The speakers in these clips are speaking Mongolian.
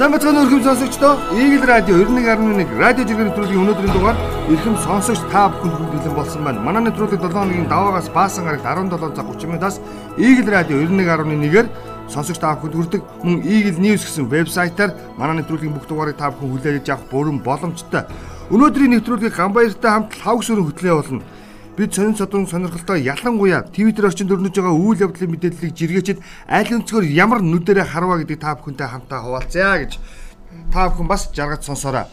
Сайн бацхан өрхөм сонсогчдоо Eagle Radio 91.1 радио жиргэн нэвтрүүлгийн өнөөдрийн дугаар эрхэм сонсогч та бүхэнд хүргэлэн болсон байна. Манай нэвтрүүлэг 7 хоногийн даваагаас баасан гарагт 17 цаг 30 минутаас Eagle Radio 91.1-ээр сонсогч та бүхэнд хүрдэг мөн Eagle News гэсэн вебсайтаар манай нэвтрүүлгийн бүх дугаарыг та бүхэн хүлээж авах бүрэн боломжтой. Өнөөдрийн нэвтрүүлгийг Ганбаяртай хамт лавг сүрэн хөтлөө болно. Бид сонин содон сонирхолтой ялангуяа Twitter орчинд өрнөж байгаа үйл явдлын мэдээллийг жиргээчэд аль өнцгөр ямар нүдэрэ харваа гэдэг та бүхэнтэй хамтаа хуваалцъя гэж та бүхэн бас жаргаж сонсоорой.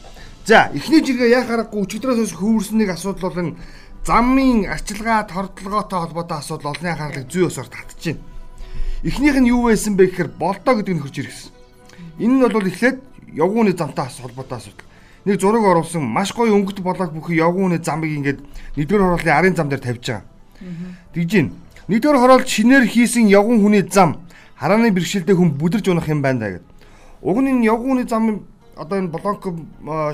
За, эхний жиргээ яа харахгүй өчигдрөөс хөвөрсөн нэг асуудал бол замын арчилгаа тордлогоотой холбоотой асуудал олонний анхаарлыг зүй ёсоор татчихэв. Эхнийх нь юу байсан бэ гэхээр болдоо гэдэг нь хурж ирсэн. Энэ нь бол эхлээд явгууны замтай холбоотой асуудал нэг зураг оруулсан маш гоё өнгөт болоод бүхий явгууны замыг ингээд нэгдүгээр хорооллын арын зам дээр тавьж байгаа. Тэгж гин. Нэгдүгээр хороолт шинээр хийсэн явгун хүний зам харааны бэрхшээлтэй хүн бүдэрж унах юм байна гэдэг. Уг нь энэ явгууны зам одоо энэ блок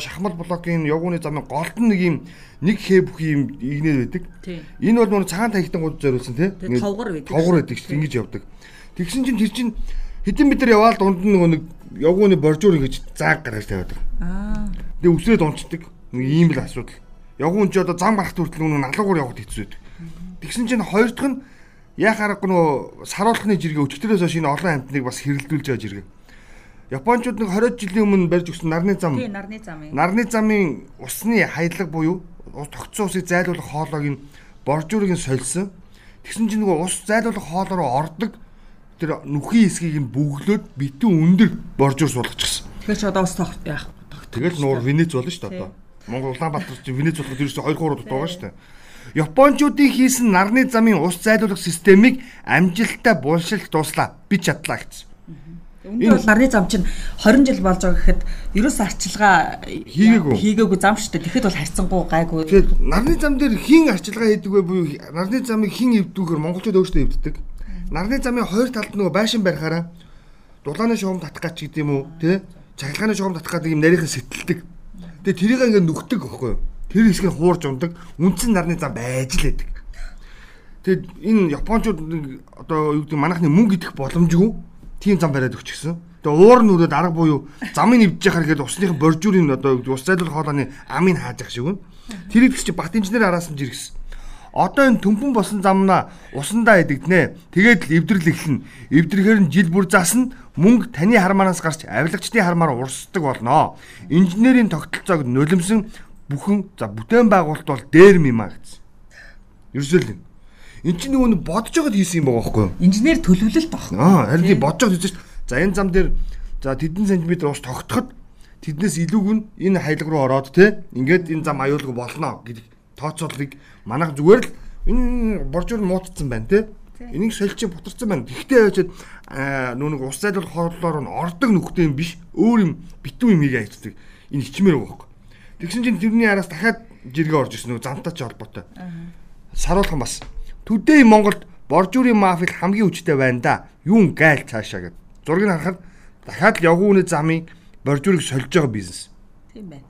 шахмал блокийн явгууны замын голд нэг юм нэг хээ бүх юм игнээд байдаг. Энэ бол нөр цагаан таягтангууд зориулсан тий. Товгор байдаг. Товгор байдаг чинь ингэж явдаг. Тэгсэн чинь тэр чинь хэдэн метр яваал дунд нь нөгөө нэг явгууны боржуур ингэж зааг гаргаж тавиад байгаа. Аа. Тэгээ үсрээд унцдаг. Нэг ийм л асуудал. Явгуун ч одоо зам гарахт хүртэл нүн налгуур явахд хэцүү байдаг. Тэгсэн чинь хоёр дахь нь яа харахгүй нөгөө саруулхны жиргээ өчтөрөөс хойш энэ олон амтныг бас хэрэлдүүлж байгаа жиргээ. Япончууд нэг 20 жилийн өмнө барьж өгсөн нарны зам. Тий, нарны замын. Нарны замын усны хайлаг буюу тогтсон усыг зайлуулах хоолойг нь боржуурыг нь сольсон. Тэгсэн чинь нөгөө ус зайлуулах хоолой руу ордог тэр нүхийн хэсгийг нь бүглөөд битүү өндөр боржуур суулгачихсан. Тэгэхээр ч одоо ус яах Тэгэл нуур Венец болно шүү дээ одоо. Монгол Улаанбаатар чи Венец болоход ерөөсөй 2 3 дутаа байгаа шүү дээ. Япончуудын хийсэн нарны замын ус зайлуулах системийг амжилттай булшилт дуслаа. Би чадлаа гэсэн. Үүний бол нарны зам чинь 20 жил болж байгаа гэхэд ерөөс арчилгаа хийгээгүй. Хийгээгүй зам шүү дээ. Тэгэхэд бол харьцангуй гайгүй. Тэгэхээр нарны зам дээр хин арчилгаа хийдэг вэ буюу нарны замыг хин эвдүүхээр монголчууд өөрсдөө эвддэг. Нарны замын хоёр талд нөгөө байшин барихаараа дулааны шугам татах гэж гэдэг юм уу тий чахилгааны шугам татах гэдэг юм нарийнхан сэтэлдэг. Тэгээ тэрийг ингээд нүхдэг байхгүй юу? Тэр хэсгийг хуурж ундаг. Үндсэн нарны зам байж л байдаг. Тэгээд энэ японочууд одоо юу гэдэг манайхны мөнгө идэх боломжгүй тийм зам бариад өгчихсөн. Тэгээ уур өрөөд арга буюу замыг нэвдэж яхаар гээд усныхан боржуурын одоо ус зайлуулах хоолойны амыг хааж ах шиг үн. Тэрийг чи бат инженер араас нь жиргсэн одоо энэ төмпөн босон замнаа усандаа идэгднэ. Тэгээд л эвдрэл эхэлнэ. Эвдрэхээр нь жил бүр заасна мөнгө таны хармаараас гарч авилагчдын хармаар урсдаг болно. Инженерийн тогтолцоог нулимсэн бүхэн за бүтээн байгуулалт бол дээрм юм а гэсэн. Ерөөсөө л эн чинь нөгөө бодож байгаад хийсэн юм байгаа байхгүй юу? Инженер төлөвлөлт баг. Аа харин тийм бодож байгаад хийсэн шүү дээ. За энэ зам дээр за тэдэн сантиметр ус тогтоход тэднээс илүүг нь энэ хайлг руу ороод те ингээд энэ зам аюулгүй болно гэдэг тооцооллыг манайх зүгээр л энэ боржуур муутцсан байна те. Энийг солилцоо бутарсан байна. Тэгтээ нөө нэг ус зайлуул хооллоор нь ордог нүхтэй юм биш. Өөр юм битүү юм хийгээ хайцдаг. Энэ хичмээр байгаа. Тэгсэн чинь тэрний араас дахиад жиргээ орж ирсэн нөгөө замтай ч холбоотой. Саруулхан бас. Төдөө Монголд боржуурын мафик хамгийн хүчтэй байна да. Юун гайл цаашаа гэд. Зургийг харахад дахиад л явгууны замын боржуурыг сольж байгаа бизнес. Тийм байна.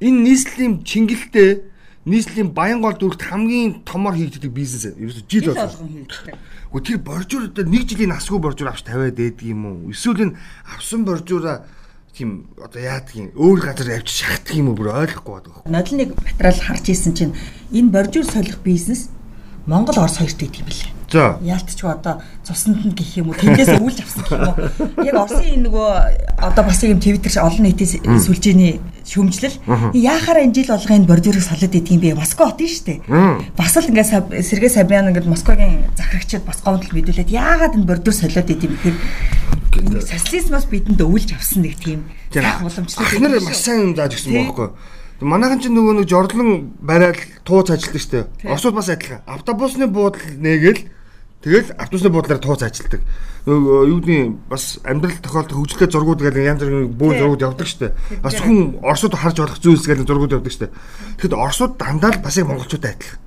Энэ нийслэлийн чингэлтэй нийслэлийн Баянгол дүрхт хамгийн томор хийгддэг бизнес ерөөсө жил болгон хийгддэг. Гэхдээ тэр боржуур дээр нэг жилийн насгүй боржуур авч тавиад байдаг юм уу? Эсвэл энэ авсан боржуура тийм одоо юм өөр газар авч шахдаг юм уу бүр ойлгохгүй байдаг. Нодлын нэг материал харж исэн чинь энэ боржуур солих бизнес Монгол Орос хоёрт идэв юм билээ. За. Яалтчгүй одоо цуснд нь гэх юм уу тэндээс үүлж авсан гэх юм уу. Яг Оросын энэ нөгөө одоо бас юм Twitter олон нийтийн сүлжээний шөмжлөл яахаараа энэ жил болгоны бордюрыг солиод идэг юм бэ? Москва хот нь шүү дээ. Бас л ингээд Сергей Сабян ингээд Москвагийн захирагчид Москванд л мэдүүлээд яагаад энэ бордюр солиод идэв юм гэхээр социализмоос бидэнд өвлж авсан нэг тийм уламжлал. Эхнэр маш сайн юм зааж гисэн бохоггүй. Манайхан ч нөгөө нэг жордлон барайл тууц ажилтдаг шүү дээ. Оросууд бас адилхан. Автобусны буудал нээгээл Тэгэл автобусны буудлаар тууц ажилтдаг. Нөгөө юу гэдгийг бас амьдрал тохиолдох хөгжлөлтэй зургууд гэдэг янз бүрийн бөөн зургууд явдаг штэ. Бас хүн Оросууд харж болох зүйлс гэдэг зургууд явдаг штэ. Тэгэхэд Оросууд дандаа л бас яг монголчуудтай адилхан.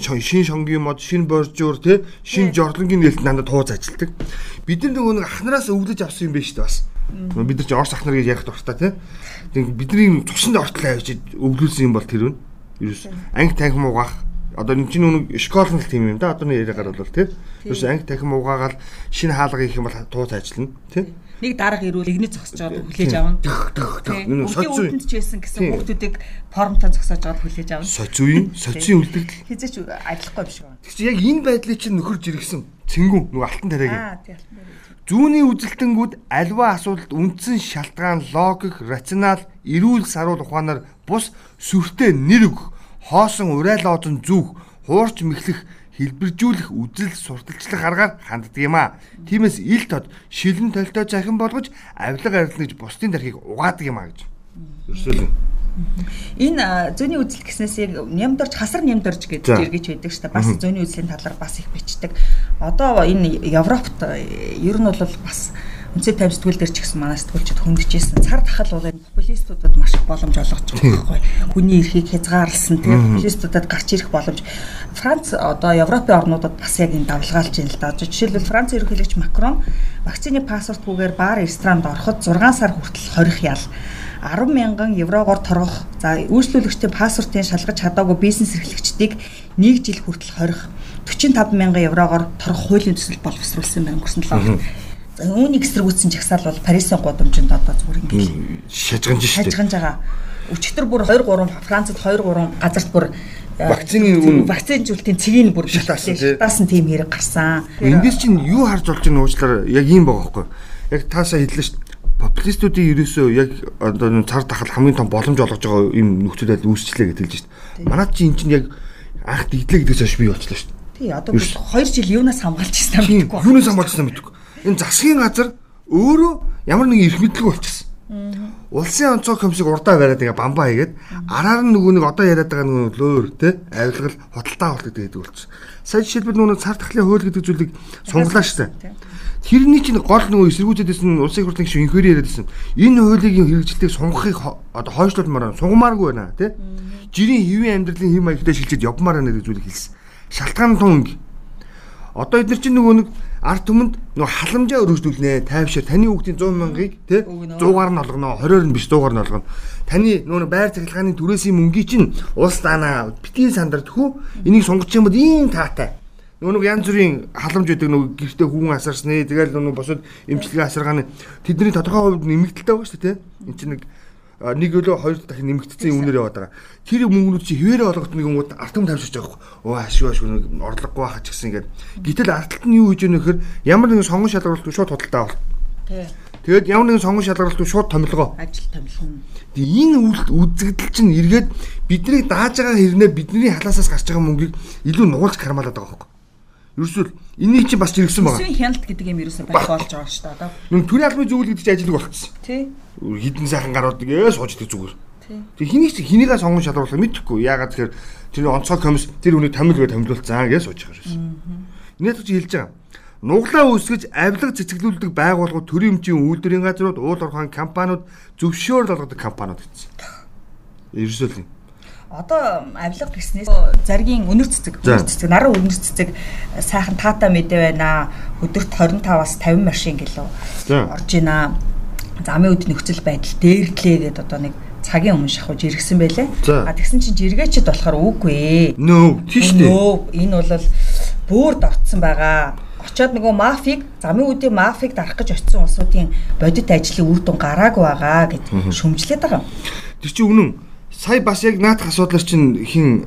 Шин шонгийн мод, шин боржуур тий, шин жордлонгийн нээлт дандаа тууц ажилтдаг. Бид нар нөгөө нэг ахнараас өвдөж авсан юм байна штэ бас. Бид нар чи Орос ахнар гэж ярих дуртай тий. Бидний цуснд ортол авчиж өвлүүлсэн юм бол тэр үн. Ерөөс анги танхим угаах Одоо энэ чинь нэг школын тим юм да. Одоо нэг яриагаар бол тий. Юус анги дахин угаагаал шинэ хаалга хийх юм бол тууц ажиллана тий. Нэг дарга ирүүл игнэ зогсож байгаа хүлээж авна. Энэ соц үеинд ч байсан гэсэн хүмүүсүүдийг формтон зогсоож байгаа хүлээж авна. Соц үеийн соцын үлдэгдэл хизээч ажиллахгүй биш байна. Тэг чи яг энэ байдлыг чинь нөхөрж иргсэн. Цэнгүү нөгөө алтан тариагийн. Аа тий алтан тариагийн. Зүүнний үзэлтэнгүүд альва асуудалд үндсэн шалтгаан логик, рационал, эрүүл саруул ухаанаар бус сүртэй нэр өгөх, хоосон урайлоозон зүүх, хуурч мэхлэх, хэлбэржүүлэх үзэл сурталчлах аргаар ханддаг юм а. Тиймээс ил тод шилэн толтой захин болгож авилга арилна гэж бусдын дархийг угаадаг юм а гэж. Ерөөсөө Энэ зөний үзэл гэснээс яг нямдорж хасар нямдорж гэж эргэж байдаг шүү дээ. Бас зөний үзлийн талаар бас их бичдэг. Одоо энэ Европт ер нь бол бас үнцээ тавь сэтгүүл дээр ч гэсэн манай сэтгүүлчид хөндөжсэн цар тахал бол энэ популистуудад маш их боломж олгож байгаа байхгүй. Хүний эрхийг хязгаарлсан тийм популистуудад гарч ирэх боломж. Франц одоо Европын орнуудад бас яг энэ давлгаалж байна л да. Жишээлбэл Франц ерөнхийлөгч Макрон вакцины паспортгүйгээр баар ресторанд ороход 6 сар хүртэл хорих ял 10 мянган еврогоор торгох. За үйлчлүүлэгчдийн паспортын шалгаж чадаагүй бизнес эрхлэгчдийг 1 жил хүртэл хорих. 45 мянган еврогоор торгох хуулийн төсөл боловсруулсан байна өнгөрсөн 7 хоногт. Үүнийг эсрэгүүцсэн жагсаал бол Парисын гудамжинд одоо зүгээр ингээд шажганж шүү дээ. Шажганж байгаа. Өчигдөр бүр 2 3 Францад 2 3 газарт бүр вакцины үн вакцинжуултын цэгийг бүр шатаасан тийм хэрэг гарсан. Эндээс чинь юу харж болж байгаа нуучлаар яг ийм байгаа байхгүй. Яг таасаа хэллээ шүү популистуудын ерөөсөө яг одоо цар тахал хамгийн том боломж олгож байгаа юм нөхцөл байдал үүсчлээ гэж хэлж шít. Манайд чи эн чинь яг анх дийдлээ гэдгээс хойш бий болчихлоо шít. Тий одоо 2 жил юунаас хамгаалж ирсэн мэдэхгүй. Юунаас хамгаалж ирсэн мэдэхгүй. Энэ засгийн газар өөрөө ямар нэг эрх мэдлэг болчихсон. Улсын онцгой комиссийг урдаа бариад ингээ бамбаа хийгээд араар нь нөгөө нэг одоо яриад байгаа нөгөө лөөр те авилгал худалдаа болдог гэдэг болчихсон. Сая жишээлбэл нөгөө цар тахлын хууль гэдэг зүйлийг сунглаа штэ. Тэрний чинь гол нөгөө эсэргүүцэдээс нь улсын хурлын гишүүн инхвэри яриадсэн. Энэ хуулийн хэрэгжилтийг сунгахыг одоо хойшлуулмаар сунгамааргүй байна тий. Жирийн хэвийн амьдралын хэм маягтай шилжиж явмаар байна гэж зүйлийг хэлсэн. Шалтгаан тун Одоо эдгээр чинь нөгөө нэг арт түмэнд нөгөө халамжаа өргөжлүүлнэ. Тайвшир таны хүүхдийн 100 мянгаыг тий 100-аар нь олгоно. 20-оор нь биш 100-аар нь олгоно. Таны нөгөө байр цахилгааны түрээсийн мөнгийг чинь улс даана битгий сандардхүү. Энийг сунгаж юм бол ийм таатай. Нөгөө нэг янз бүрийн халамж байдаг нөгөө гэртээ хүүн асарсны тэгэл нөгөө босод эмчилгээ асаргааны тэдний тодорхой хувьд нэмэгдэлтэй байгаа шүү дээ тий. Энд чинь нэг нэг өлөө хоёр дахин нэмэгдсэн үнээр яваад байгаа. Тэр мөнгнүүд чи хിവэрэ олгох нэг юмуд артам тавьчихж байгаа хөө. Өө ашиг ашиг нэг орлогогүй байхад ч гэсэн ингээд. Гэтэл арталт нь юу хийж өгнө гэхээр ямар нэгэн сонгон шалгалтгүй шууд худалдаа авах. Тий. Тэгээд ямар нэгэн сонгон шалгалтгүй шууд томилгоо. Ажил томилно. Тэгээ энэ үзэгдэл чинь эргээд биднийг дааж байгаа хэрнээ бидний халаасаас гарч байгаа мөнгийг илүү нугалж кармалаад байгаа хөө. Ерөөсөл энийг чи бас жиргсэн байгаа. Сүн хяналт гэдэг юм ерөөсөө байх болж байгаа шүү дээ одоо. Нүн төрийн албаны зөвлөл гэдэг чинь ажил болчихсон. Тий. Хідэн сайхан гарууд нэгээ сууждаг зүгээр. Тэг хэнийг чи хэнийгээ сонгон шалруулах мэдэхгүй. Яагаад тэгэхээр тэрний онцгой комисс тэр үнийг томилгоо томилуулсан гэж сууж байгаа юм. Нийт чи хэлж байгаа. Нуглаа үүсгэж авилга цэцгэлүүлдэг байгууллагууд төрийн эмчийн үйлдвэрийн газрууд, уул уурхайн компаниуд зөвшөөрөл олгодог компаниуд гэсэн. Ерөөсөө л одоо авилга гэснээс заргийн өнөр цэцэг өнөр цэцэг наран өнөр цэцэг сайхан таата мэдээ байна. Өдөрт 25-аас 50 машин гэлөө орж ийна. Замын үд нөхцөл байдал дээрдлээ гэдэг одоо нэг цагийн өмнө шахаж иргсэн байлээ. А тэгсэн чинь жиргээчд болохоор үгүй. Нөө тийш нөө энэ бол бүр давтсан байгаа. Очоод нөгөө мафиг замын үдийн мафиг дарах гэж очисон улсуудын бодит ажлын үр дүн гараагүй байгаа гэж шүмжлээд байгаа. Тэр чинь үнэн сая бас яг наадах асуудлаар чинь хин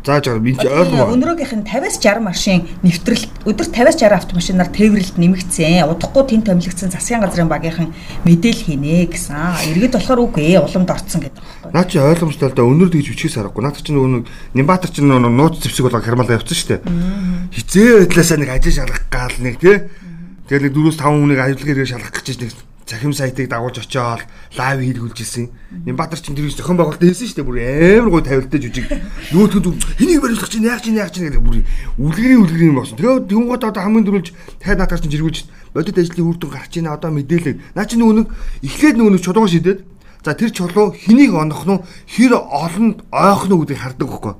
зааж байгаа би ойлгоо. Өнөрөөгийнх нь 50-аас 60 машин нэвтрэлт өдөр 50-аас 60 автомашинаар тээвэрлэлт нэмэгдсэн. Удахгүй тэн томилогдсон засгийн газрын багийнхан мэдээлэл хийнэ гэсэн. Иргэд болохоор үгүй уламд орцсон гэдэг байна. Наа чи ойлгомжтой л да өнөр дэж бичгээс харахгүй. Наад чи нөгөө Нямбатар чи нөгөө нууц зэвсэг болоо хармалаа явцсан шүү дээ. Хизээ байдлаасаа нэг ажил шалгах гал нэг тий. Тэгээд нэг 4-5 хүнийг ажиллагаар шалгах гэж нэг цахим сайтыг дагуулж очиод лайв хийлгүүлж ирсэн. Нямбатар чинь тэр их зохион байгуулалт хийсэн шүү дээ. Бүр амар гой тавилттай жүжиг. Нөгөөдгөө хэнийг барилгах чинь яах чинь яах чинь гэдэг бүр үлгэрийн үлгэрийн болсон. Тэгээ тэнгууд одоо хамгийн дөрүүлж тайд наатар чинь жиргүүлж бодит ажлын үр дүн гарч ийна одоо мэдээлэл. Наа чи нөгөө нэг эхлээд нөгөө нэг чулуу шидэд за тэр чулуу хэнийг онох нь хэр олонд ойх нь гэдгийг хардаг байхгүй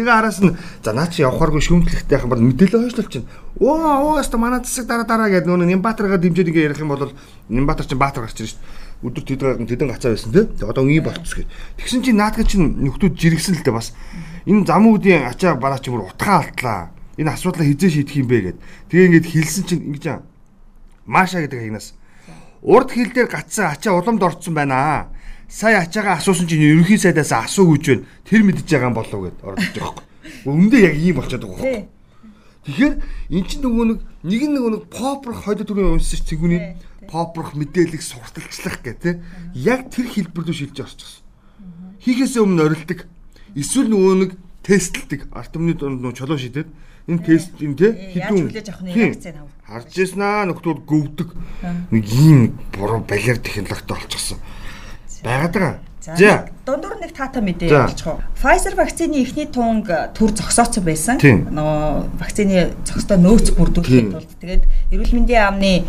Тэгээ араас нь за наа чи явахааргүй шүүмжлэхтэй байх юм бол мэдээлэл хойшлол чинь. Оо оо яста манай засаг дараа дараа гэдэг нөө Нямбатаргаа дэмжиж ингээ ярих юм бол Нямбатар чинь Баатар гарч ирж шээ. өдөр тэдэн тэдэн гацаа байсан тий. Одоо ий болцс гэж. Тэгсэн чинь наадга чинь нөхдүүд жиргсэн л дээ бас. Энэ замуудын ачаа бараа чимэр утгаа алтлаа. Энэ асуудлаа хизээ шийдэх юм бэ гэд. Тэгээ ингээд хэлсэн чинь ингэж аа. Маша гэдэг хагнаас. Урд хил дээр гацсан ачаа уламд орцсон байна. Сая ачаагаа асуусан чинь ерөнхий сайдаас асуу гэж байна. Тэр мэдж байгаа юм болов гэд орж байгаа байхгүй. Өндөө яг ийм болчиход байгаа байхгүй. Тэгэхээр эн чинь нөгөө нэг нэг нэг нэг попрох хойд төрийн унсч цэгүний попрох мэдээлэл сурталчлах гэх тээ. Яг тэр хэлбэр рүү шилж орчихсон. Хийхээсээ өмнө орилдог. Эсвэл нөгөө нэг тестлдэг. Артемны донд нөгөө чолоо шидэд энэ тест юм те хідүүн харж яснаа нөхдүүд гөвдөг нэг ийм буруу балер технологитой болчихсон. Байгаад байгаа. За дундуур нэг таата мэдээ болчих уу. Pfizer вакцины эхний тунг төр зогсооцсон байсан. Нөгөө вакцины зохистой нөөц бүрдүүлэхэд тулд тэгээд эрүүл мэндийн яамны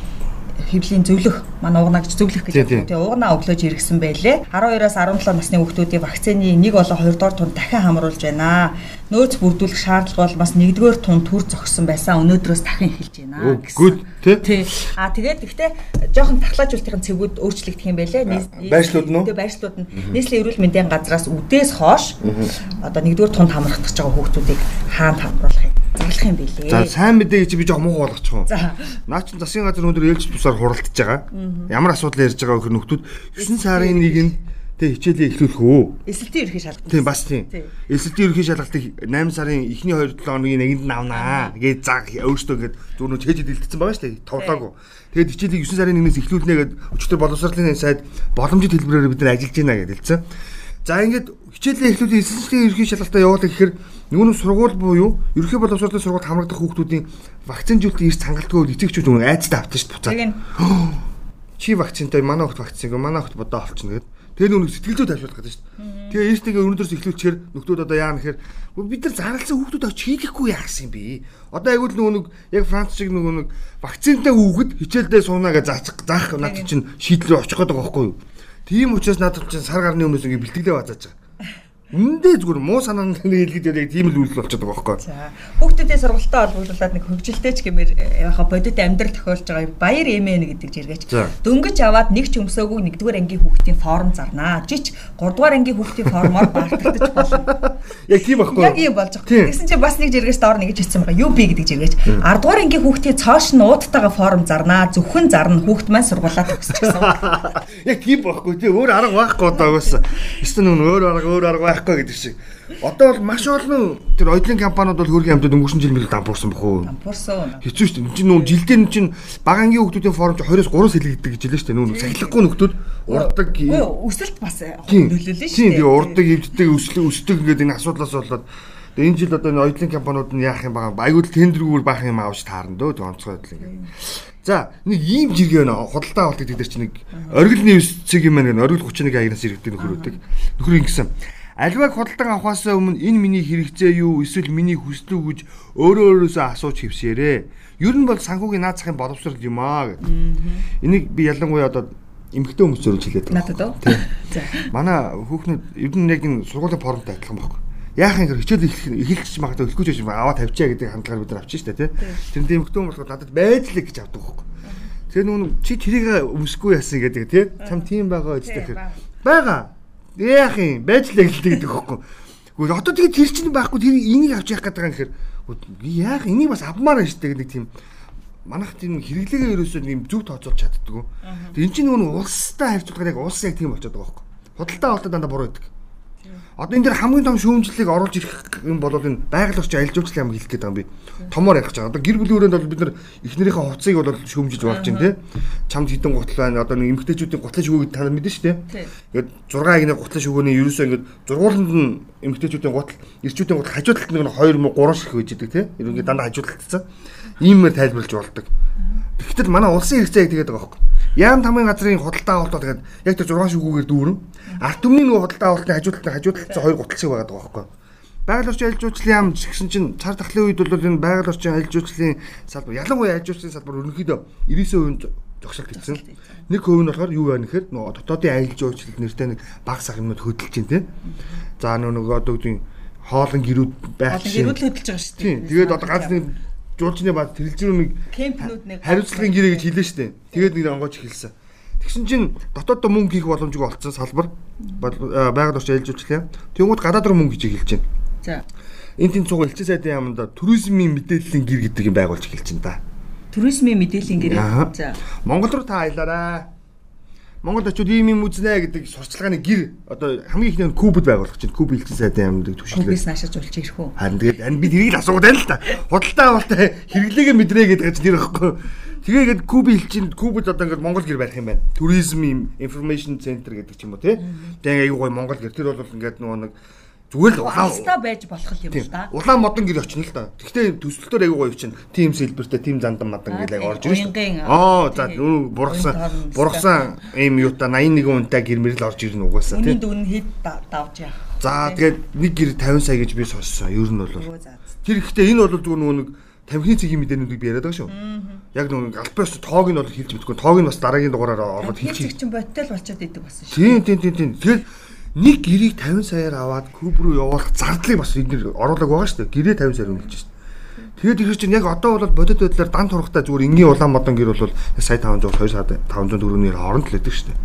хэвлийн зөвлөх манай угнаагч зөвлөх гэж тэгээ угнаа өглөөж иргсэн байлээ. 12-аас 17 насны хүүхдүүдийн вакцины 1 болон 2 дугаар тунд дахин хамруулж байна. Нөөц бүрдүүлэх шаардлага бол бас 1-р тунд төр зогссон байсан. Өнөөдрөөс дахин эхэлж байна гэсэн. Тий. А тэгээд гэхдээ жоохон тархлаажуулалтын цэгүүд өөрчлөгдөх юм байлээ. Байршлууд нь. Тэгээ байршлууд нь нийслэлийн эрүүл мэндийн газраас үдээс хойш одоо 1-р тунд хамрах гэж байгаа хүүхдүүдийг хаана хамруулахыг зарлах юм бэлээ. За сайн мэдээ чи би жоо муу болгочих уу. Наа чин засгийн газар өндөр ээлж тусаар хуралдаж байгаа. Ямар асуудал ярьж байгаа вөхөр нөхдүүд 9 сарын 1-нд тэг хичээлээ эхлүүлэх үү? Эсэлтийн ерхий шалгалт. Тийм бас тийм. Эсэлтийн ерхий шалгалтыг 8 сарын эхний 2-7 хоногийн нэгэнд нь авнаа гэж заг өөртөө гээд зүүн нь чэжид илтгэсэн байгаа шүү дээ. Товлоогүй. Тэгээд хичээлийг 9 сарын 1-ээс эхлүүлнэ гээд өчтөр боловсролын сайд боломжит хэлбэрээр бид нар ажиллаж байна гэж хэлсэн. За ингээд хичээлээ эхлүүлээ эсэлтийн ерхий шалгалтаа явуулах гэхээр Нүгүн сургууль буюу ерөнхий боловсролын сургууль хамрагдах хүүхдүүдийн вакцинжуулалтын эрс хангалтгүй эцэгчүүд нөгөө айцтай авчих шүү дээ буцаад. Чи вакцинтай манай хүүхд вакцингүй манай хүүхд бодоо олчихно гэдэг. Тэгээ нүг сэтгэл зүй тайвшруулах гэдэг шүү дээ. Тэгээ эрстэйгээ өнөөдрөөс эхлүүлчихээр нөхдүүд одоо яа нэхэр бид нар зарласан хүүхдүүд очиж хийхгүй яахсан юм бэ? Одоо айгуул нөгөө нэг яг Франц шиг нөгөө нэг вакцинтай хүүхэд хичээлдээ суунаа гэж заачих заах надад чинь шийдэл очих гээд байгаа байхгүй юу? Тийм учраас надад чинь сар гарны өмнөөс ингэ бэлтгэлээ базааж байгаа. Үндэ зүгээр муу санаанд хэлгээд яг тийм л үйлдэл болчиход байгаа байхгүй. За хүүхдүүдийн сургалтаа холбогдуулаад нэг хөгжилтэй ч гэмээр яхаа бодит амьдрал тохиолж байгаа баяр эмээ гэдэг жиргээч. Дөнгөж аваад нэг ч өмсөөгүй нэгдүгээр ангийн хүүхдийн форм зарнаа. Жич 3 дугаар ангийн хүүхдийн формоор баартагдаж болно. Яг тийм байхгүй. Яг ийм болж байгаа. Тэгсэн чинь бас нэг жиргээс доор нэг хэлсэн байгаа. UB гэдэг жиргээч. 10 дугаар ангийн хүүхдийн цоош нь ууттайгаа форм зарнаа. Зөвхөн зарна хүүхд маань сургуулаа төгсчихсэн. Яг тийм байхгүй тий. Өөр арга байхгүй одоо угаасаа. Эсвэл нөр өөр арга өөр арга байхгүй гэдэг шиг. Одоо бол маш олон тэр оюутлын компаниуд бол хөргийн амьтад өнгөрсөн жил мэл дампуурсан уу? Дампуурсан. Хэцүү шүү дээ. Чи нүүн жилдээ нь чин багангийн хүүхдүүдийн форум чи 20-оос 3 сэлгэгдэг гэж хэлсэн шүү дээ. Нүүн сахилахгүй нөхдүүд урддаг. Өсөлт бас нөлөөлнө шүү дээ. Тийм урддаг, эвддэг, өсөлт өсдөг гэдэг энэ асуудлаас болоод Тэгээ энэ жил одоо энэ оюутлын компаниуд нь яах юм бага айгуул тендергүүр баах юм авч таарна дөө онцгой байдлаа ингэ. За нэг ийм жиргээ нэ худалдаа авалт гэдэг чинь нэг оргил нэвс цэг юм байна гэнэ оргил 31 аягнаас иргэдэг нөхөр үүдэг. Нөхөр ингэсэн Альваг худалдан авахаас өмнө энэ миний хэрэгцээ юу эсвэл миний хүсэл үү гэж өөрөө өөрөөсөө асууж хөвсөөрэй. Ер нь бол санхүүгийн наад захын боловсрол юм аа гэдэг. Энийг би ялангуяа одоо эмгэгтэй хүмүүс зөвлөж хэлээд байна. Надад уу? За. Манай хүүхнүүд ер нь яг энэ сургуулийн форумтай адилхан байхгүй. Яахан ингэ хичээл эхэлчих магадгүй эхлэхгүй ч юм аваад тавьчаа гэдэг хандлагаар бид нар авчих штэ тий. Тэрэнд эмгэгтэй хүмүүс болохоор надад байж л гэж авдаг байхгүй. Тэгээ нүүн чи тэрийг өмсөхгүй яасан гэдэг тий. Чам тийм байгаа үстэй гэхээр байгаа яах юм байж л гэлдэг гэдэг хөхгүй. Гэхдээ одоо тэгээ тэр чинь байхгүй тэр энийг авч явах гэдэг юм гэхээр яах энийг бас авмаар шүү дээ гэдэг тийм манайх тийм хэрэглээгээ ерөөсөө юм зөв тооцоолж чаддгүй. Тэгээ эн чинь нөгөө улстай харьцуулахаар яг улс яг тийм болчиход байгаа хөхгүй. Худалдаа авалтаа дандаа буруу байдаг. Одоо энэ дэр хамгийн том шүүмжлэлийг оруулж ирэх юм бол энэ байгаль орчин аялал жуулчлалын яам хэлэх гээд байгаа юм би. Томоор ярих гэж байгаа. Одоо гэр бүлийн өрөөнд бол бид нар эхнэрийнхээ хувцсыг бол шүүмжилж болж байна тий. Чамд хідэн гутал байна. Одоо нэг эмгтээчүүдийн гутлын шүгээг та нар мэдэн шүү дээ. Ингээд 6 агны гутлын шүгээний ерөөсөө ингээд зургууланд нь эмгтээчүүдийн гутал, ирчүүдийн гутал хажуу талд нэг 2 муу 3 шиг байж идэг тий. Ерөнхийдөө дандаа хажуу талдсан. Иймээр тайлбарлаж болдог. Тэгэхдээ манай улсын хэрэгцээ гэдэг байгаа байхгүй Яам тамгийн газрын худалдаа авалт бол тэгээд яг тэр 6 шүгүүгээр дүүрэн. Арт түмний нөгөө худалдаа авалтын хажуудалтай хажуудалцсан хоёр гуталцыг байгаа байхгүй. Байгаль орчин аялал жуулчлалын яам гэсэн чинь цар тахлын үед бол энэ байгаль орчин аялал жуулчлалын салбар ялангуяа аялал жуулчлалын салбар ерөнхийдөө 99% зогсолт хийсэн. Нэг хувь нь болохоор юу байна гэхээр нөгөө дотоодын аялал жуулчлал нэртэй нэг баг сахимнууд хөдөлж чинь тий. За нөгөө одоо үгүй хоолн гэрүүд байх чинь. Гэрүүд хөдөлж байгаа шүү дээ. Тэгээд одоо ганц нэг жуулчны бад тэрэлзүүр нэг кемпнүүд нэг хариуцлагын гэрээ гэж хэлсэн шүү дээ. Тэгээд нэг онгооч хэлсэн. Тэгсэн чинь дотооддоо мөнгө хийх боломжгүй болцсон салбар байгаль орчин ээлжүүлчлээ. Тэнгүүд гадаад руу мөнгө хийж эхэлж байна. За. Энд тийм цуг элчин сайдын яамда туризмын мэдээллийн гэр гэдэг юм байгуулж эхэлж байна да. Туризмын мэдээллийн гэр. За. Монгол руу та аялаарай. Монгол очиод ийм юм үзнэ гэдэг сурчлагын гэр одоо хамгийн ихний кубд байгуулах чинь куб элчин сайдын яамдаг түшиглээ. Кубис наашиж болж ирэх үү? Харин тэгээд энэ би тэрийг л асуугаад байна л та. Худалдаа авалтаа хэрэглээгээ мэдрээ гэдэг чинь тэр ихгүй. Тэгээд куб элчин кубд одоо ингээд Монгол гэр барих юм байна. Туризм information center гэдэг ч юм уу тий. Тэгээд аюу гой Монгол гэр тэр бол ингээд нөгөө нэг Зүгээр л улаан байж болох юм л да. Улаан модон гэр очно л да. Гэхдээ төсөлтөөр аягүй гоё чинь. Тим сэлбэртэй, тим зандан мадан гэл аяг орж байна. Аа за бургасан бургасан ийм юута 81 унтай гэрмэр л орж ирнэ угаасаа тийм. Үний дүн хэд давж яах. За тэгээд нэг гэр 50 сая гэж би сонссон. Ер нь бол. Тэр ихтэй энэ бол зүгээр нэг тамхины цэгийн мэдээнүүдийг би яриад байгаа шүү. Яг нэг альбаос тоог нь бол хэлж мэдгүй. Тоог нь бас дараагийн дугаараар ороод хэлчих. Цэг чинь ботел болчиход идэг болсон шүү. Тийм тийм тийм тийм. Нэг гэрийг 50 саяар аваад куб руу явуулах зардлыг бас эдгээр оруулаг байгаа шүү дээ. Гэрээ 50 саяар үнэлж шүү дээ. Тэгээд ихэр чинь яг одоо бол бодит байдлаар дан турхтай зүгээр энгийн улаан модон гэр бол сая 500 2 сая 500 төгрөгийн хооронд л байдаг шүү дээ.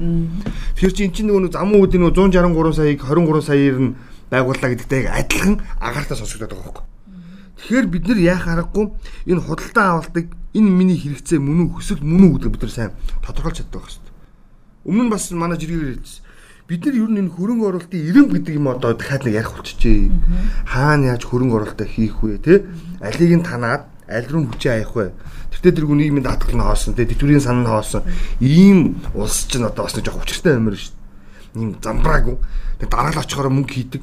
Тэгэхээр чи эн чинь нөгөө замун үүдийн нөгөө 163 саяыг 23 саяар нь байгууллаа гэдэгтэй адилхан агаартай сонсогдоод байгаа байхгүй. Тэгэхээр бид нар яах аргагүй энэ худалдаа авалтыг энэ миний хэрэгцээ мөн үү хүсэл мөн үү гэдэг бид нар сайн тодорхойлж чаддаг байх шүү дээ. Өмнө нь бас манай жиргээр хэлсэн бид нар ер нь энэ хөрөнгө оруулалтын эрэм гэдэг юм одоо дахиад нэг ярих болчихжээ. Хаана яаж хөрөнгө оруулалтаа хийх вэ те? Алийг нь танаад аль руу хүчээ аях вэ? Тэртээ тэргүй нийгмийн даатгал нь хоосон те тэтгэврийн сан нь хоосон. Ийм улс чинь одоо бас нэг жоох учиртай юмэр шүү дээ. Ийм замбраагүй. Тэг дараа л очихоор мөнгө хийдэг.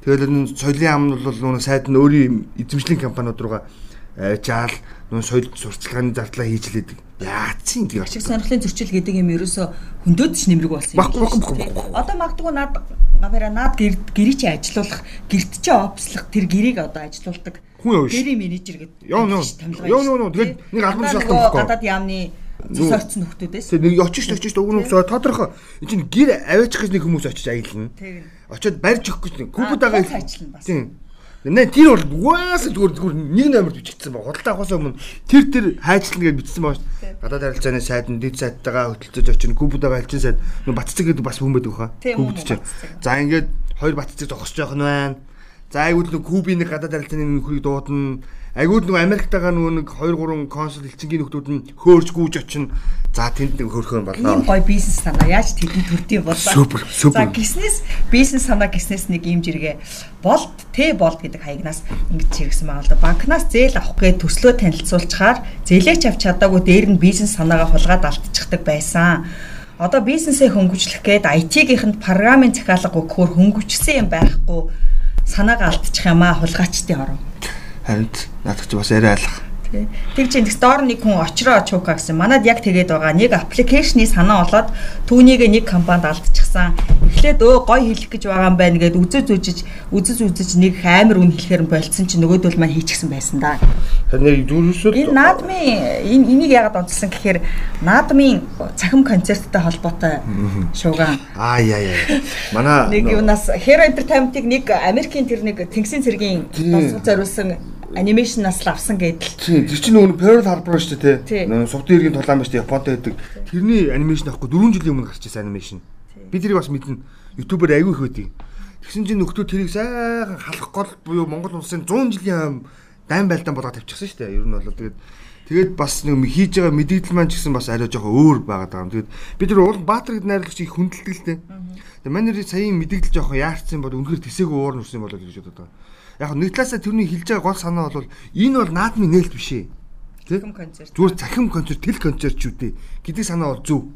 Тэгэл энэ соёлын ам нь бол нүүн сайд нь өөрийн эзэмшлийн компаниуд руугаа жаал нүүн соёл сурталчилгааны зардлаа хийж лээдэг Яацын тийм. Ашиг сонирхлын зөрчил гэдэг юм ерөөсө хөндөд ч нэмрэг болсон юм. Одоо магадгүй над гавера над гэрий чи ажилуулах, гэрт чи опслох тэр гэрийг одоо ажилуулдаг. Хүн явж. Гэрийн менежер гэдэг. Яа яа. Яа яа. Тэгээд нэг албан шалтгаан баггүй. Гадаад яамны цус орцсон нөхдүүдээс. Тэгээд нэг очиж очиж өгнө хүмүүс тодорхой. Энэ чинь гэр аваачих гэж нэг хүмүүс очиж аялна. Очоод барьж өгөх гэж нэг кубуд байгаа. Тийм Нэ тэр бол угаасаа зүгээр зүгээр нэг номерт бичигдсэн ба. Худалдаа авахаас өмнө тэр тэр хайчлна гэж бичсэн дээ. Гадаад харилцааны сайд нь дэд сайттайгаа хөтөлцөж очино. Кубудагаа хэлчин сайд батцэг гэдэг бас хүн байдаг хаа. Кубуд чинь. За ингээд хоёр батцэг зогсож явах нь байна. За айгууд нэг кубийн нэг гадаад харилцааны нөхрийг дуудана Айгууд нөгөө Америктайгаа нөгөө нэг 2 3 консул элчингийн нөхдүүд нь хөөрч гүйж очино. За тэнд нэг хөрхөн болоо. Ийм гоё бизнес санаа яаж тэдэнд төрдий болоо. Супер, супер. За гиснес бизнес санаа гиснес нэг ийм жиргээ болт тэ болт гэдэг хаягнаас ингэж хэрэгсэн байгаа л да. Банкнаас зээл авах гээд төслөө танилцуулчаар зээлээч авч чадаагүй дээр нь бизнес санаагаа хулгаад алдчихдаг байсан. Одоо бизнесээ хөнгөвчлөх гээд IT-гийнхэнд програмын захиалга өгөхөөр хөнгөвчсөн юм байхгүй санаагаа алдчих юм аа хулгайчдын орон. Харин наадах чи бас арай алах. Тэр чинь тэгс доор нэг хүн очроо чуука гэсэн. Манад яг тэгээд байгаа. Нэг аппликейшны санаа олоод түүнийг нэг компанид алдчихсан. Эхлээд өө гой хэлэх гэж байгаа юм байна гэд үзэж үзэж үзэж үзэж нэг амар үн хэлэхээр болцсон чинь нөгөөдөл маань хийчихсэн байсан да. Харин яг дөрөвсөд энэ наадмын энэ энийг яагаад онцлсан гэхээр наадмын цахим концерттай холбоотой шууган. Аа яа яа. Манай нэг юунаас Hero Entertainment-ыг нэг Америкийн тэр нэг Тэнгисийн цэргийн зориулсан анимашнаас л авсан гэдэл. Тийм, тэр чинь нөгөө Pearl Harbor шүү дээ, тий. Нөгөө Сувд иргэн тулаан байж Японд байдаг. Тэрний анимашн авахгүй 4 жилийн өмнө гарч ирсэн анимашн. Би тэрийг бас мэднэ. YouTube-аар аягүй их байдгийг. Тэгсэн чинь нөхдөө тэрийг сайхан халах гол буюу Монгол улсын 100 жилийн дайм байлдаан болгоод тавьчихсан шүү дээ. Ер нь бол тэгээд тэгээд бас нэг хийж байгаа мэдээлэл маань ч гэсэн бас арай жоохон өөр байгаад байгаа юм. Тэгээд бид нар уул Баатар гэд найрлагч их хүндэлдэг л дээ. Тэгээд манай саяын мэдээлэл жоохон яарцсан бол үнэхээр тэсээгүй уур нүрсэн болоо гэж бодод байгаа яг нэг талаасаа тэрний хэлж байгаа гол санаа бол энэ бол наадмын нээлт биш ээ. Захим концерт. Зүгээр захим концерт, тэл концерт ч үгүй гэдэг санаа бол зөв.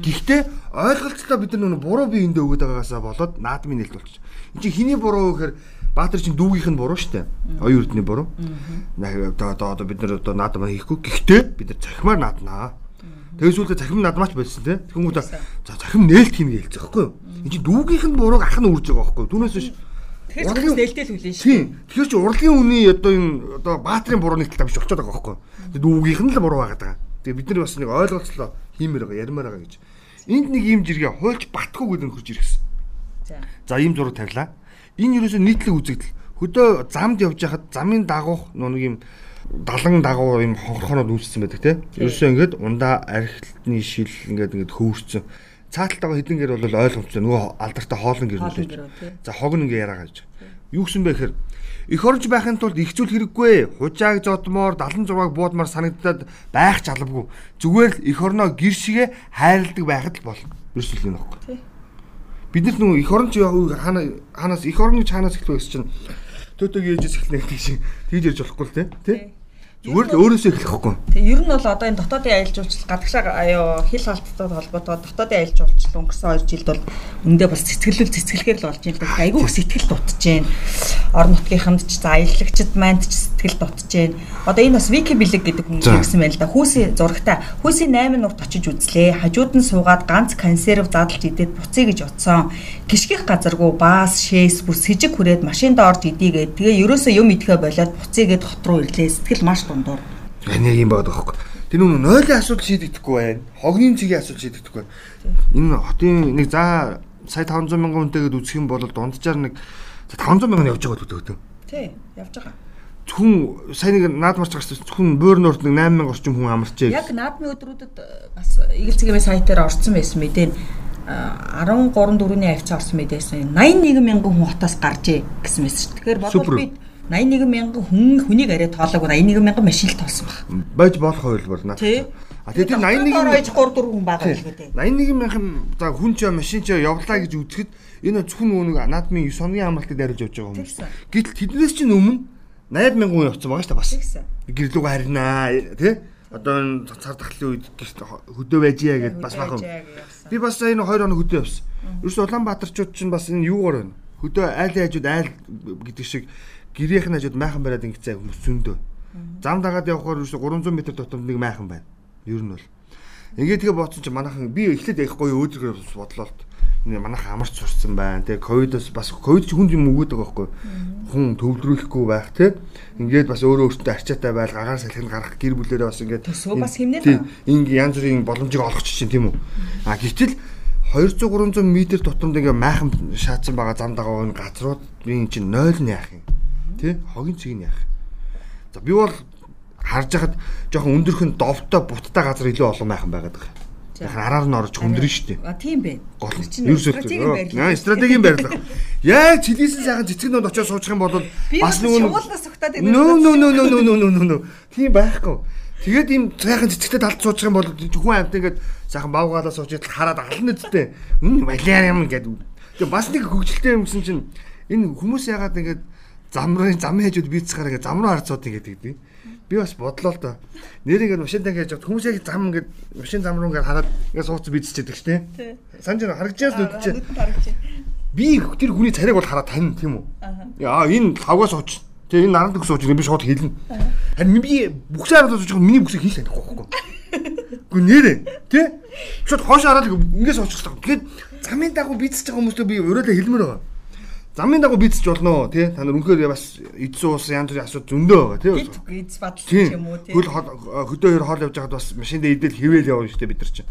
Гэхдээ ойлголцолтой бид нар буруу бие эндээ өгöd байгаагаасаа болоод наадмын нээлт болчих. Энд чинь хиний буруу гэхээр Баатар чинь дүүгийнх нь буруу штэ. Оюун эрдний буруу. Одоо одоо бид нар одоо наадмаа хийхгүй. Гэхдээ бид нар захимаар нааднаа. Тэгээс үлдээ захим надмаач болсон тий. Тэгмүүд за захим нээлт хийнэ гэлцэх байхгүй юу? Энд чинь дүүгийнх нь бурууг ах нь үрж байгаа байхгүй юу? Түүнээс биш Тэгэхээр хүмүүс нээлттэй л хүлээн шүү. Тийм. Тэгэхээр чи урлагийн үний одоо энэ одоо баатрийн буруу талаа биш очиод байгаа байхгүй. Тэгээд дүүгийнх нь л буруу байгаа. Тэгээд бид нар бас нэг ойлголцлоо хиймээр байгаа, ярмаар байгаа гэж. Энд нэг юм жиргээ хуульч батгүй гэдэг нь хурж ирсэн. За. За ийм зураг тавилаа. Энэ юу өсө нийтлэг үзэгдэл. Хөдөө замд явж байхад замын дагуух нэг юм далан дагуу юм хонхорхоноод үүссэн байдаг тийм. Ерөөсөө ингээд ундаа архитны шил ингээд ингээд хөвөрцөн. Цааталтайгаа хэдэн гэр бол ойлгомжтой нөгөө алдартай хоолн гэр нөлөөж. За хог нь ингээ яраа гэж. Юу гэсэн бэ гэхээр эх оронч байхын тулд ихцүүл хэрэггүй. Хужааг зодмоор 76-аг буудмаар санагдаад байх ч албагүй. Зүгээр л эх орноо гэр шигэ хайрладаг байхад л болно. Ерөөсөл юм аахгүй. Бид нар нөгөө эх оронч хаанаас эх орны чанаас эхлэх гэсэн чинь төтөг ээжээс эхлэх гэх шиг тэгж ярьж болохгүй л тий. Тий. Зүгээр л өөрөөсөө эхлэхгүй. Тэг ер нь бол одоо энэ дотоодын аялал жуулчлал гадагшаа аюу хил халттай холбоотой дотоодын аялал жуулчлал өнгөрсөн 2 жилд бол үндэ бас цэцгэлэл цэцгэлгээр л болж юм л айгүй их сэтгэл дутжээн. Орон нутгийнханд ч за аялагчд манд ч сэтгэл дутжээн. Одоо энэ бас вики бэлэг гэдэг хүн хэрэгсэн байл да. Хүүсийн зурагтай. Хүүсийн 8 нурт очиж үзлээ. Хажууд нь суугаад ганц консерв задалж идээд буцъя гэж утсан. Гიშгэх газаргүй баас шээс бүр сэжиг хүрээд машинд орж идийгээд тэгээ ерөөсөө юм идэхэ болоод буцъя гэд хот руу ирлээ. Сэтгэл маш дундуур. Энэ юм байдаг байхгүй. Тэр нүн нойлын асуудал шийдэгдэхгүй байна. Хогны цэгийн асуудал шийдэгдэхгүй. Энэ хотын нэг за сая 500 мянган хүнтэйгээд үзэх юм бол дунджаар нэг за 500 мянган явж байгаа үү. Тий, явж байгаа. Зөвхөн сая нэг наад марч гарсан зөвхөн бөөр нурт нэг 8000 орчим хүн амарчээ. Яг наадмын өдрүүдэд бас Игэл цэгийн сайтаар орсон байсан мэдээ. Нь, э, 13 4-ний авцаа орсон мэдээсэн. 81 мянган хүн хотоос гаржээ гэсэн мэс. Тэгэхээр бодвол би 81 мянган хүн хүнийг арай тоолоогүй 81 мянган машин л тоолсон баг. байж болох хувилбар наад. Тий. А тэгээд тэр 81 81 3 4 хүн байгаа л гэдэг. 81 мянган за хүн ч машин ч явлаа гэж үзэхэд энэ зөвхөн нөгөө наадмын 9 хоногийн амралтыг дарилж явж байгаа. Тэгсэн. Гэтэл тэднээс чинь өмнө 80 мянган хүн явцсан байгаа шүү дээ бас. Гэрлүүг харинаа тий одоо энэ цар тахлын үед хөдөө байжээ гэд бас бахан би бас энэ 2 хоног хөдөө явсан. Ерөөс Улаанбаатарчууд чинь бас энэ юугаар байна? Хөдөө айл хажууд айл гэдэг шиг гэрийнхэн хажууд майхан бариад ингэцээ хүмүүс зөндөө. Зам дагаад явхаар ерөөс 300 м дотор нэг майхан байна. Ер нь бол. Ингээд тэгээ бодсон чинь манайхан би эхлээд яахгүй өөдрөөр бодлоо л энэ манайхан амарч сурцсан байна. Тэгээ ковидос бас ковид ч хүнд юм өгöd байгаа байхгүй. Хүн төвлөрүүлэхгүй байх те. Ингээд бас өөрөө өөртөө арчаатай байл гагаар салхин гарах гэр бүлээрээ бас ингээд Төсөө бас хэмнээ л тийм инг янз бүрийн боломжийг олгоч чинь тийм үү. А гэтэл 200 300 м дотонд ингээ майхан шаацсан байгаа зам дагаа энэ газрууд энэ чинь 0 нь яах юм. Тэ? Хогийн цэг нь яах. За би бол харж хахад жоохон өндөрхөн довтой буттай газар илүү олон майхан байгаад байгаа. Тэгэхээр араар нь орж хүндрэн штеп. А тийм бай. Гол чинь стратегийн байрлал. Аа стратегийн байрлал. Яаж хилээсэн сайхан цэцэг нөнд очиж суучих юм бол бас нөгөө шуулнаас сухтаад байдаг. Нөө нөө нөө нөө нөө нөө нөө. Тийм байхгүй. Тэгээд ийм сайхан цэцэгтэй талд суучих юм бол хүн амт ингээд сайхан бавгаалаа суучих хараад ална үсттэй. Мм балиар юм гэдэг. Тэгээд бас нэг хөвгөлтэй юм гэсэн чинь энэ хүмүүс ягаад ингээд замрын зам хажууд бийцгаараа ингээд зам руу харцууд ингээд гэдэг. Би бас бодлоо л доо. Нэр ингээд машин тангаж яваад хүмүүс яг зам ингээд машин зам руу ингээд хараад ингээд сууц бийцчихэд шүү дээ. Санж байна харагдчихсан нүд чинь. Би тэр хүний царайг бол хараад тань тийм үү? Яа энэ лавгаас сууч. Тэгээ энэ наранд сууч би шууд хэлнэ. Харин би бүксээ хараад байгаа миний бүксийг хийх танихгүй байхгүй. Гэхдээ нэрэ тий? Шууд хоош хараад ингээд суучихсан. Тэгээд замын дагуу бийцэж байгаа хүмүүстээ би өрөөлө хэлмээр байгаа. Замын дагуу бийцэж болно тий? Та нар үнэхээр бас эдсэн уус янз бүрийн асуудал зөндөө байгаа тий? Гид гид бадлах Тийм. юм уу тий. Хөл хөдөө хоёр хоол явж байхад бас машиндаа идэл хэвэл явна шүү дээ бид нар чинь.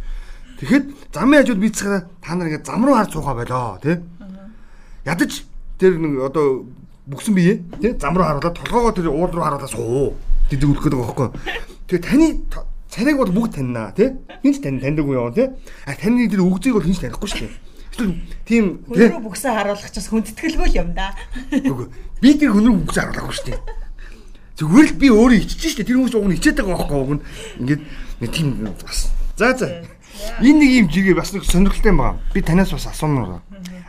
Тэгэхэд замын хажууд бийцхээр та нар ингээд зам руу харж суугаа болоо тий. Ядаж тэр нэг одоо бүксэн бие тий зам руу харуулаад толгоогоо тэр уул руу харуулаад суу. Тэдэг үлэх гэдэг байгаа байхгүй. Тэгээ таны царайг бол бүгд таньнаа тий. Хинч тань таньдаг уу яа тий. А таны тэр үгзийг бол хинч танихгүй шүү дээ. Тийм тий. Өөрөө бүксээ харуулах чаас хүндэтгэлгүй л юм да. Үгүй. Би тэр хүн рүү үгс харуулаагүй шүү дээ. Зүгээр л би өөрөө иччихэж шүү дээ. Тэр хүмүүс уг нь ичээд байгаа байхгүй уг нь. Ингээд тийм бас. За за. Энэ нэг юм жигээ бас нэг сонирхолтой юм байна. Би танаас бас асуумаар.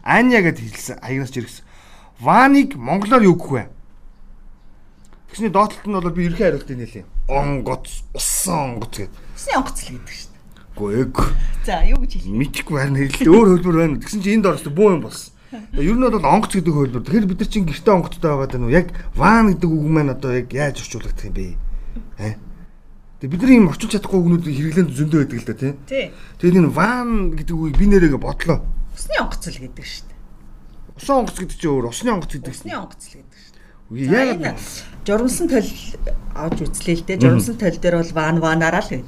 Аня гэдээ хэлсэн. Аягнаас жиргсэн. Ваныг монголоор юу гэх вэ? Тэгсний доотлолт нь бол би ерхий хариултыг нэлээ. Онгоц, усан онгоц гэдэг. Усны онгоцл гэдэг шүү. Үгүй ээг. За юу гэж хэлээ? Мэдхгүй харин хэлээ. Өөр хөлбөр байна. Тэгсэн чинь энд орсон бүү юм болсон. Ер нь бол онгоц гэдэг хөлбөр. Тэгэхээр бид нар чинь гэртээ онгоцтой байгаа даа нү. Яг ван гэдэг үг маань одоо яг яаж орчуулагдах юм бэ? Аа. Тэгээ бид нар ийм орчуулж чадахгүй үгнүүд хэрэглэн зөндөө байдаг л да тий. Тэгээд энэ ван гэдэг үгийг би нэрээ бодлоо. Усны онгоцл гэдэг шүү дээ. Усан онгоц гэдэг чинь өөр, усны онгоц гэдэг. Усны онгоцл гэдэг Яагаад журамсан тол авч үзлээ л дээ. Журамсан тол дээр бол ван ванараа л байна.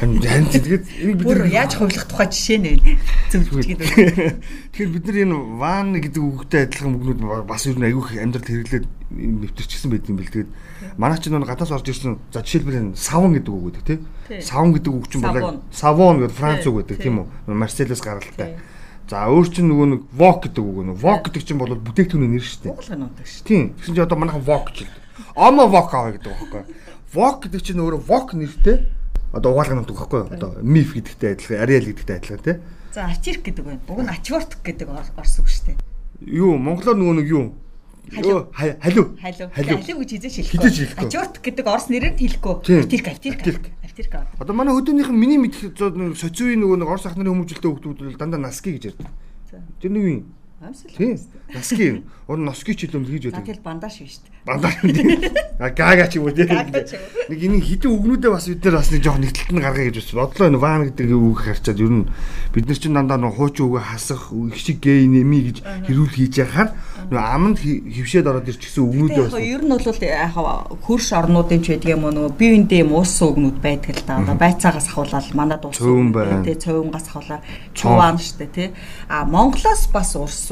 харин тэгээд энийг бид Бүр яаж хувилах тухай жишээ байна. Зөвлөж гэдэг. Тэгэхээр бид нар энэ ван гэдэг үгтэй адилхан үгнүүд бас ер нь аюух амьдралд хэрэглээд нэвтэрчихсэн байт юм бэл тэгээд манай чинь нэг гадаас орж ирсэн за жишээлбэл энэ савн гэдэг үг гэдэг Тий. тий савн гэдэг үг чинь Савон. бол савон гэдэг франц үг гэдэг тий. тийм үү марселес гаралтай. За өөр чинь нөгөө нэг вок гэдэг үг нөө вок гэдэг чинь бол бүтээгдэхүүний нэр шүү дээ нутаг шүү. тийм гэсэн чинь одоо манайхан вок ч гэдэг омо вок аваа гэдэг байхгүй вок гэдэг чинь өөрөө вок нэртэй одоо угаалгын нутаг байхгүй одоо миф гэдэгтэй адилхан ариал гэдэгтэй адилхан тий За ачирк гэдэг байна. Уг нь ачварт гэдэг ор- орс үг шүү дээ. юу монголоор нөгөө нэг юу Халиу. Халиу Халиу. гэж хэлэхгүй. хэлэхгүй. Ачварт гэдэг орс нэрээр хэлэхгүй. Тийм. Альтирк, Альтирк. альтирк. Одоо манай хөдөөнийхэн миний мэдх социуийн нөгөө нэг орс ахнарын хүмүүжлэлтэй хүмүүс бол дандаа наски гэж ярьдаг. Тэр нэг юм. Амсэл. Тийм. Наски. Ор носки ч хийж За байдаг. тэгэл бандаж шүү дээ. Бандаа. А гага ч юм уу тийм. Юм. Нэг энэ хитэн үгнүүдээ бас бид нар бас нэг жоох нэгтэлт нь гаргая гэж бас бодлоо энэ ван гэдэг үг харчаад ер нь бид нар чинь дандаа нэг хуучин үгээ хасах их шиг гей нэми гэж хэрүүл хийж яхаар нөгөө аманд хөвшөөд ороод ирчихсэн үгнүүдээ Тэгээ бас ер нь бол яг хөрш орнуудын ч байдаг юм уу нөгөө биеиндээ мууссан өгнүүд байдаг л да. Одоо байцаагаас ахуулаад манай дуус Цөөн байна. тий цөөнгаас ахуулаад чуваан штэ тий. А Монголоос бас урс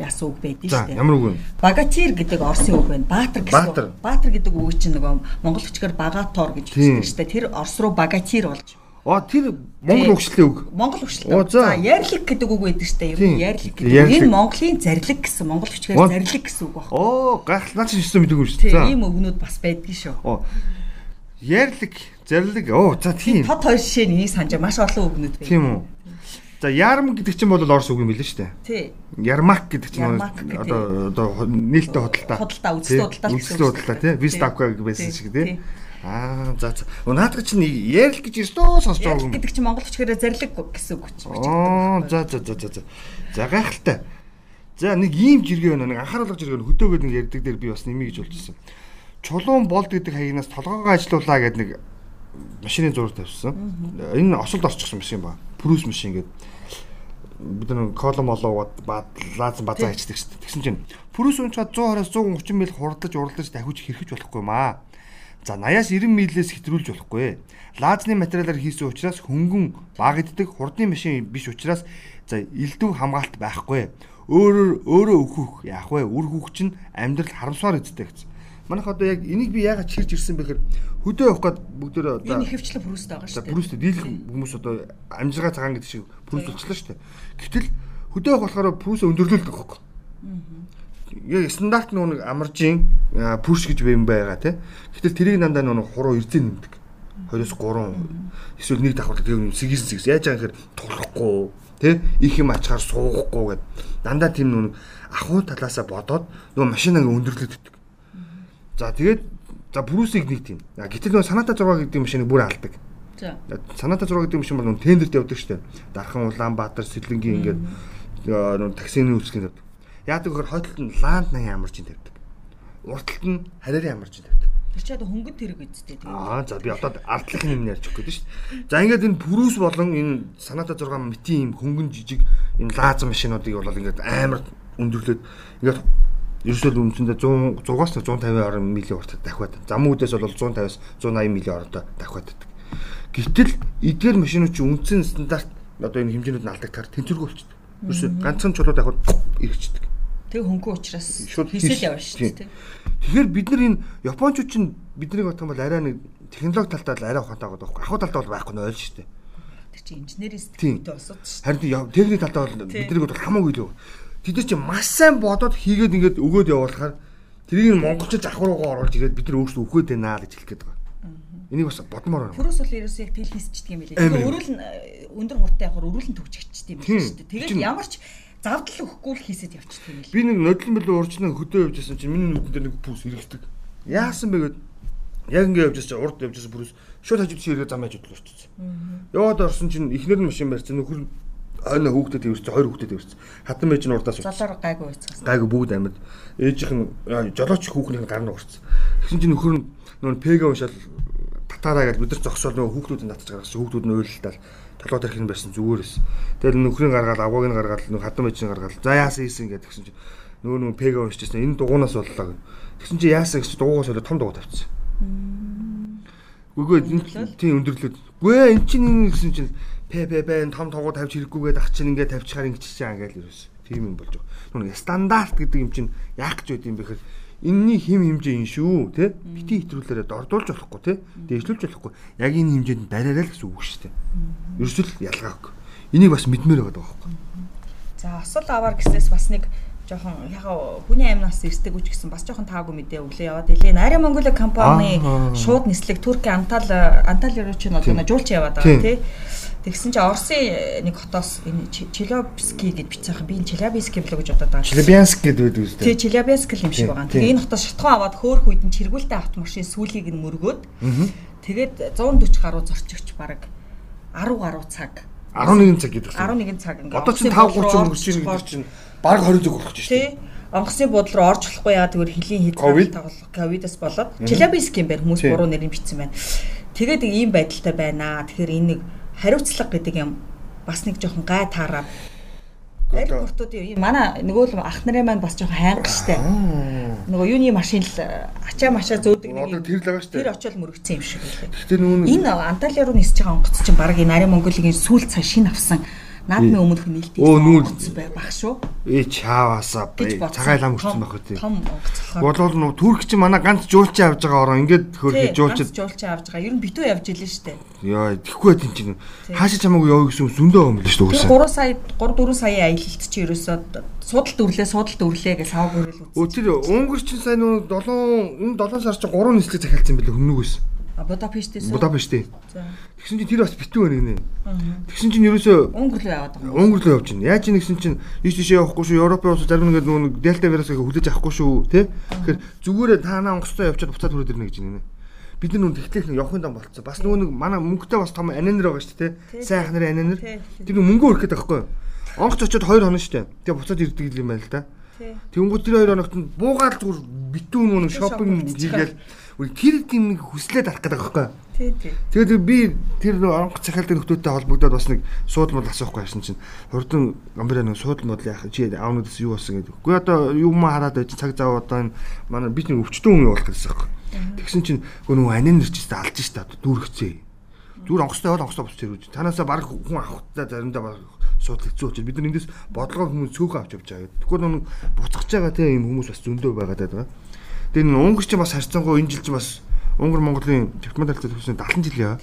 яасан үг байдаг За штэ. ямар үг вэ? Багатир гэдэг орсын үг байна. Баатар гэсэн. Баатар. үг. Гэдэг үг чинь нөгөө монгол хүчгээр багатор гэж Тийм. хэлдэг штэ. Тэр орс руу багатир болж. Оо тэр монгол үгшлээ үг. Монгол хүчлээ. за. Ярлик гэдэг үг байдаг штэ. Ер Тийм. нь ярлик гэдэг. Энэ Монголын зарлиг гэсэн. Монгол хүчгээр зарлиг гэсэн үг байна. Оо гайхал наач систем мэдээгүй шүү. Тийм За. ийм өгнүүд бас байдаг шүү. Оо. Ярлик, зарлиг. Оо, за тийм. Тод хоёр жишээ энийг санаж маш олон өгнүүд байдаг. Тийм үү. За ярм гэдэг чинь бол орс үг юм билээ шүү дээ. Тий. Ярмак гэдэг чинь одоо одоо нээлттэй худалдаа. Худалдаа, Тий, худалдаа гэсэн үг худалдаа шүү тий. Виставка Тий. байсан шиг Тий. Аа за за. Наадах чинь ярил гэж ердөө сонсож байгаа юм. гэдэг чинь монгол хүчгээр зарлиг гэсэн үг чинь. Аа за за за за за. За гайхалтай. За нэг ийм жиргээ байна. Нэг анхааруулга жиргээ хөдөөгөө нэг ярьдаг дээр би бас нэмий гэж болж ирсэн. Чулуун болд гэдэг хаягнаас толгоогоо ажилууллаа гэдэг нэг машины зураг тавьсан. Энэ осолд орчихсон машин ба. Прус машин гэдэг бид нар колом олоод бадлаазан базаа хийдэг шүү дээ. Тэгсэн чинь прус унчаад 120-аас 130 мил хурдаж уралдаж дахиуж хэрхэж болохгүй маа. За 80-аас 90 милээс хэтрүүлж болохгүй. Лазны материалаар хийсэн учраас хөнгөн баг иддэг хурдны машин биш учраас за элдв хамгаалт байхгүй. Өөрөөр өөрөө өөхөх яах вэ? Үр хүүх чинь амьдрал харамсаар үздэг гэсэн. Манайх одоо яг энийг би яагаад чирж ирсэн бэхээр хөдөө явах гээд бүгдөө одоо Энэ ихэвчлэн прүст байгаа шүү дээ. бүрүүстэ дийлэх хүмүүс одоо амжиргаа цагаан гэдэг шиг бүрүүс болчихлоо шүү дээ. Гэвтэл хөдөө явах болохоор бүрүүсээ өндөрлөлдөг байхгүй. Яг стандарт нэг амаржийн пүш гэж юм байгаа тий. Гэвтэл тэрийг дандаа нөө хуруу эрдээ нэмдэг. 2-оос 3 эсвэл нэг давхар тэгээ сэгээс сэгс яаж байгаа гэхээр тулахгүй тий их юм ачаар суугахгүй гэд дандаа тийм нөө ахуй талаасаа бодоод нөө машинаа өндөрлөдөг. За тэгээд за бүрүүсийг нэг тийм. Гэтэл нөө санаата 6 гэдэг машиныг бүр алдаг. За. Санаата 6 гэдэг юм шиг бол нөө тендерт явдаг дээ. Дархан Улаанбаатар, Сэлэнгийн ингээд нөө таксины үүсгэн тавьдаг. Яадаг гэхээр хойдолд нь ланд 80 амаржин тавьдаг. Урталт нь хараарийн амаржин тавьдаг. Тэр чи одоо хөнгөн тэрэг үсттэй тийм. Аа за би одоо ардлахын юм ярьж өгөх гэдэг шүү дээ. За ингээд энэ пүрүүс болон энэ санаата 6 мэтийн юм хөнгөн жижиг энэ лаазан машинуудыг бол ингээд амар өндөрлөөд ингээд ерөөсөө үндсэндээ 100 100-аас 150 орон милийн уртад дахиад. Зам үүдээс бол 150-аас 180 милийн орондоо дахиад байдаг. Гэтэл эдгээр машинууд чинь үндсэн стандарт одоо энэ хэмжээнүүд нь алдагдахаар тэнцвэргүй болчихдог. Ерөөсөө ганцхан чулуу дахиад ирчихдэг. Тэг хөнгөн учраас хийсэл хийс- явна шүү дээ. Тэгэхээр бид нар энэ японочууд чинь биднийг бодох юм бол арай нэг технологи талтай л арай ухаантай байгаа байхгүй. Ахуй талтай бол байхгүй нь ойл шүү дээ. Тэр чи инженерийн сэтгэлтэй босоод шүү дээ. Харин техник талтай бол биднийг бол хамаагүй л. Тэд нар чинь маш сайн бодоод хийгээд ингээд өгөөд явуулахаар тэрийг нь монголчууд ахруугаа оруулж ирээд бид нар өөрсдөө өгөөд байна л гэж хэлэх гээд байгаа. Энийг бас бодмоор байна. Пүрүс бол ерөөсөө яг тэл хийсчдэг юм билээ. Тэгээ өрөөл нь э, өндөр хурдтай явахаар өрөөл нь төгччихдэг юм дээ. Чинь- Тэгээд ямар ч завдал өгөхгүй л хийсэд явчихдаг юм билээ. Би нэг нодлон билүү урчнаа хөдөө явж байсан чинь миний нүдэн дээр нэг пүүс эргэдэг. Яасан бэ гэд яг ингээд явж байсан чинь урд явж байсан бүрээс шууд хажууд чи эргээ зам хажууд л орчихсон. Яваад орсон чинь эхнэр нь машин барьсан нөхөр хойно хүүхдэд тэрсэн хоёр хүүхдэд тэрсэн. Хатан нь урдаас. Золоор гайгүй байцгаасан. гайгүй бүгд амьд ээжийнх нь жолооч хүүхнийх нь гар нь урцсан. Тэгсэн чинь нөхөр нь нөө пега уншаал татаараа гэж бид нар зогсоол нөө хүүхдүүдийн татж гаргасан хүүхдүүд нь уйлалтал толгой тархин байсан зүгээрээс. Тэгэл нөхрийн гаргаал авгааг нь гаргаал нөх хатан байжны гаргаал за яасан ийсэн гэдэг тэгсэн чинь Нөгөө нөгөө пега уншижсэн энэ дугуунаас боллоо. Тэгсэн чи яасан гэж дугуйгаас олоо том дугуй тавьчихсан. Үгүй ээ тийм өндөрлөд. Гүй ээ эн чинь энэ гэсэн чинь пэ пэ пэ том дугуй тавьж хэрэггүйгээд ах чинь ингээд тавьчихаар ингэж чаа ингээл ерөөс. Тийм юм болж байгаа. Нүг стандарт гэдэг юм чинь яах гэж байд юм бэ гэхээр энэний хим хэмжээ юм шүү те бити хэтрүүлээрээ дордуулж болохгүй те дээшлүүлж болохгүй. Яг энэ хэмжээнд бариараа л гэсэн үг шүү дээ ерөөсөл ялгаагүй. Энийг бас мэдмээр байгаа байхгүй? За осол аваар гэснээс бас нэг жоохон ягаа хүний амнаас ирдэг үч гэсэн бас жоохон таагүй мэдээ өглөө яваад илээ. Аря Монголиа компани шууд нислэг Турк Антал Антал руу ч нэг жуулч яваад байгаа тий. Тэгсэн чинь Оросын нэг хотоос энэ Челябинский гэд бичсэн. Би энэ Челябинский блог гэж бодоод байгаа. Челябинск гэдэг үү үү? Тий, Челябинск юм шиг байгаа. Тэгээ энэ хотоос шатхан аваад хөөх үед нь чиргүүлтэй автомашин сүүлийг нь мөргөөд тэгээд 140 гаруй зорчигч баг 10 гаруй цаг 11 цаг гэдэг. 11 цаг ингээ. Одоо чинь 5 30 мөргөж чинь гэдэг чинь баг 20 цаг болох чинь. Тий онгоцны буудлын руу орж болохгүй яа тэгвэр хөлийн хэд тоглох ковидос болоод Челябинск юм байна хүмүүс буруу нэрийг бичсэн байна. Тэгээд ийм байдалтай байна. Тэгэхээр энэ нэг хариуцлага гэдэг юм бас нэг жоохон гай таараад Аэропортууд манай нөгөө л ах нарын маань бас жоохон хайнга штэ. Нөгөө юуны машин л ачаа машаа зөөдөг нэг тэр л байгаа штэ. Тэр очиод мөрөгцсөн юм шиг байлээ. Гэтэ нөгөө энэ Анталиа руу нисэж байгаа онгоц чинь баг энэ Ари Монголын сүүл цаа шин авсан наадмын өмнөх нээлттэй онгоц байх шүү. Ээ чааваасаа цагаал ам хүрсэн байх үү. Том. Болол нөө турк чи манай ганц жуулчин авж байгаа ороо ингээд хөөрхөж жуулчин. Ганц жуулчин авж байгаа. Ер нь битүү явж илэн штэ. Яа тэгэхгүй байт чинь. Хаашаа чамаагүй яваа гэсэн зөндөө л шүү дээ. 3 сая 3 4 сая аялалт чи ерөөсөө судалт өрлөө судалт өрлөө гэж сав гөрөл үзсэн. Тэр Унгарчин сая нөө 7 энэ 7 сар чи 3 нислэг захиалсан байлээ хүмүүгээс. Будапештээс. Будапештээ. Тэгсэн чинь тэр бас битүү байна гинэ. Тэгсэн чинь ерөөсөө Унгар руу яваад байгаа. Унгар руу явж байна. Яаж ийм гэсэн чинь ийш тийшээ явахгүй шүү. Европын улс зарим нэг нөгөө дельта вирусыг хүлээж авахгүй шүү, тэ? Тэгэхээр зүгээрээ таанаа онгоцтой явчаад буцаад хүрээд ирнэ гэж байна. Бид нар нүн тэгтлэх нэг явахын дан болцсон. Бас нөгөө нэг манай мөнгөтэй бас том анинер байгаа шүү, тэ? Сайн ах нарын анинер. Тэр мөнгө өрөх гэдэг байхгүй юу? Онгоц очиод 2 хоног шүү, тэ? Тэгээ буцаад ирдэг юм байна л да. Тэнгүүд тэр 2 хоногт буугаад зүгээр битүү нөгөө шопинг хийгээл тэр тийм нэг хүслээд арах гэдэг байхгүй? Тий, тий. Тэгээд би тэр нэг онгоц захиалдаг нөхдөдтэй холбогдоод бас нэг суудмал асуухгүй байсан чинь хурдан гамбира нэг суудмал яах чи аавнуудаас юу болсон гэдэг. Үгүй одоо юу маа хараад байж цаг зав одоо энэ манай би нэг өвчтөн хүн явуулах гэсэн байхгүй. Тэгсэн чинь нөгөө нөгөө анин нэрчтэй алж штэ дүүргэцээ. Зүгээр онгоцтой бол онгоцтой бос тэрүүж. Танаасаа баг хүн авахтаа заримдаа баг сууд хэцүү учраас бид нар эндээс бодлогоо хүмүүс цөөхөн авч явж байгаа. Тэгэхгүй нэг буцаж байгаа тийм хүмүүс бас зөндөө байгаад байгаа. Тэгээ энэ Унгар ч бас харьцангуй энэ жил ч бас Унгар Монголын дипломат харилцаа төвсөн 70 жил яа.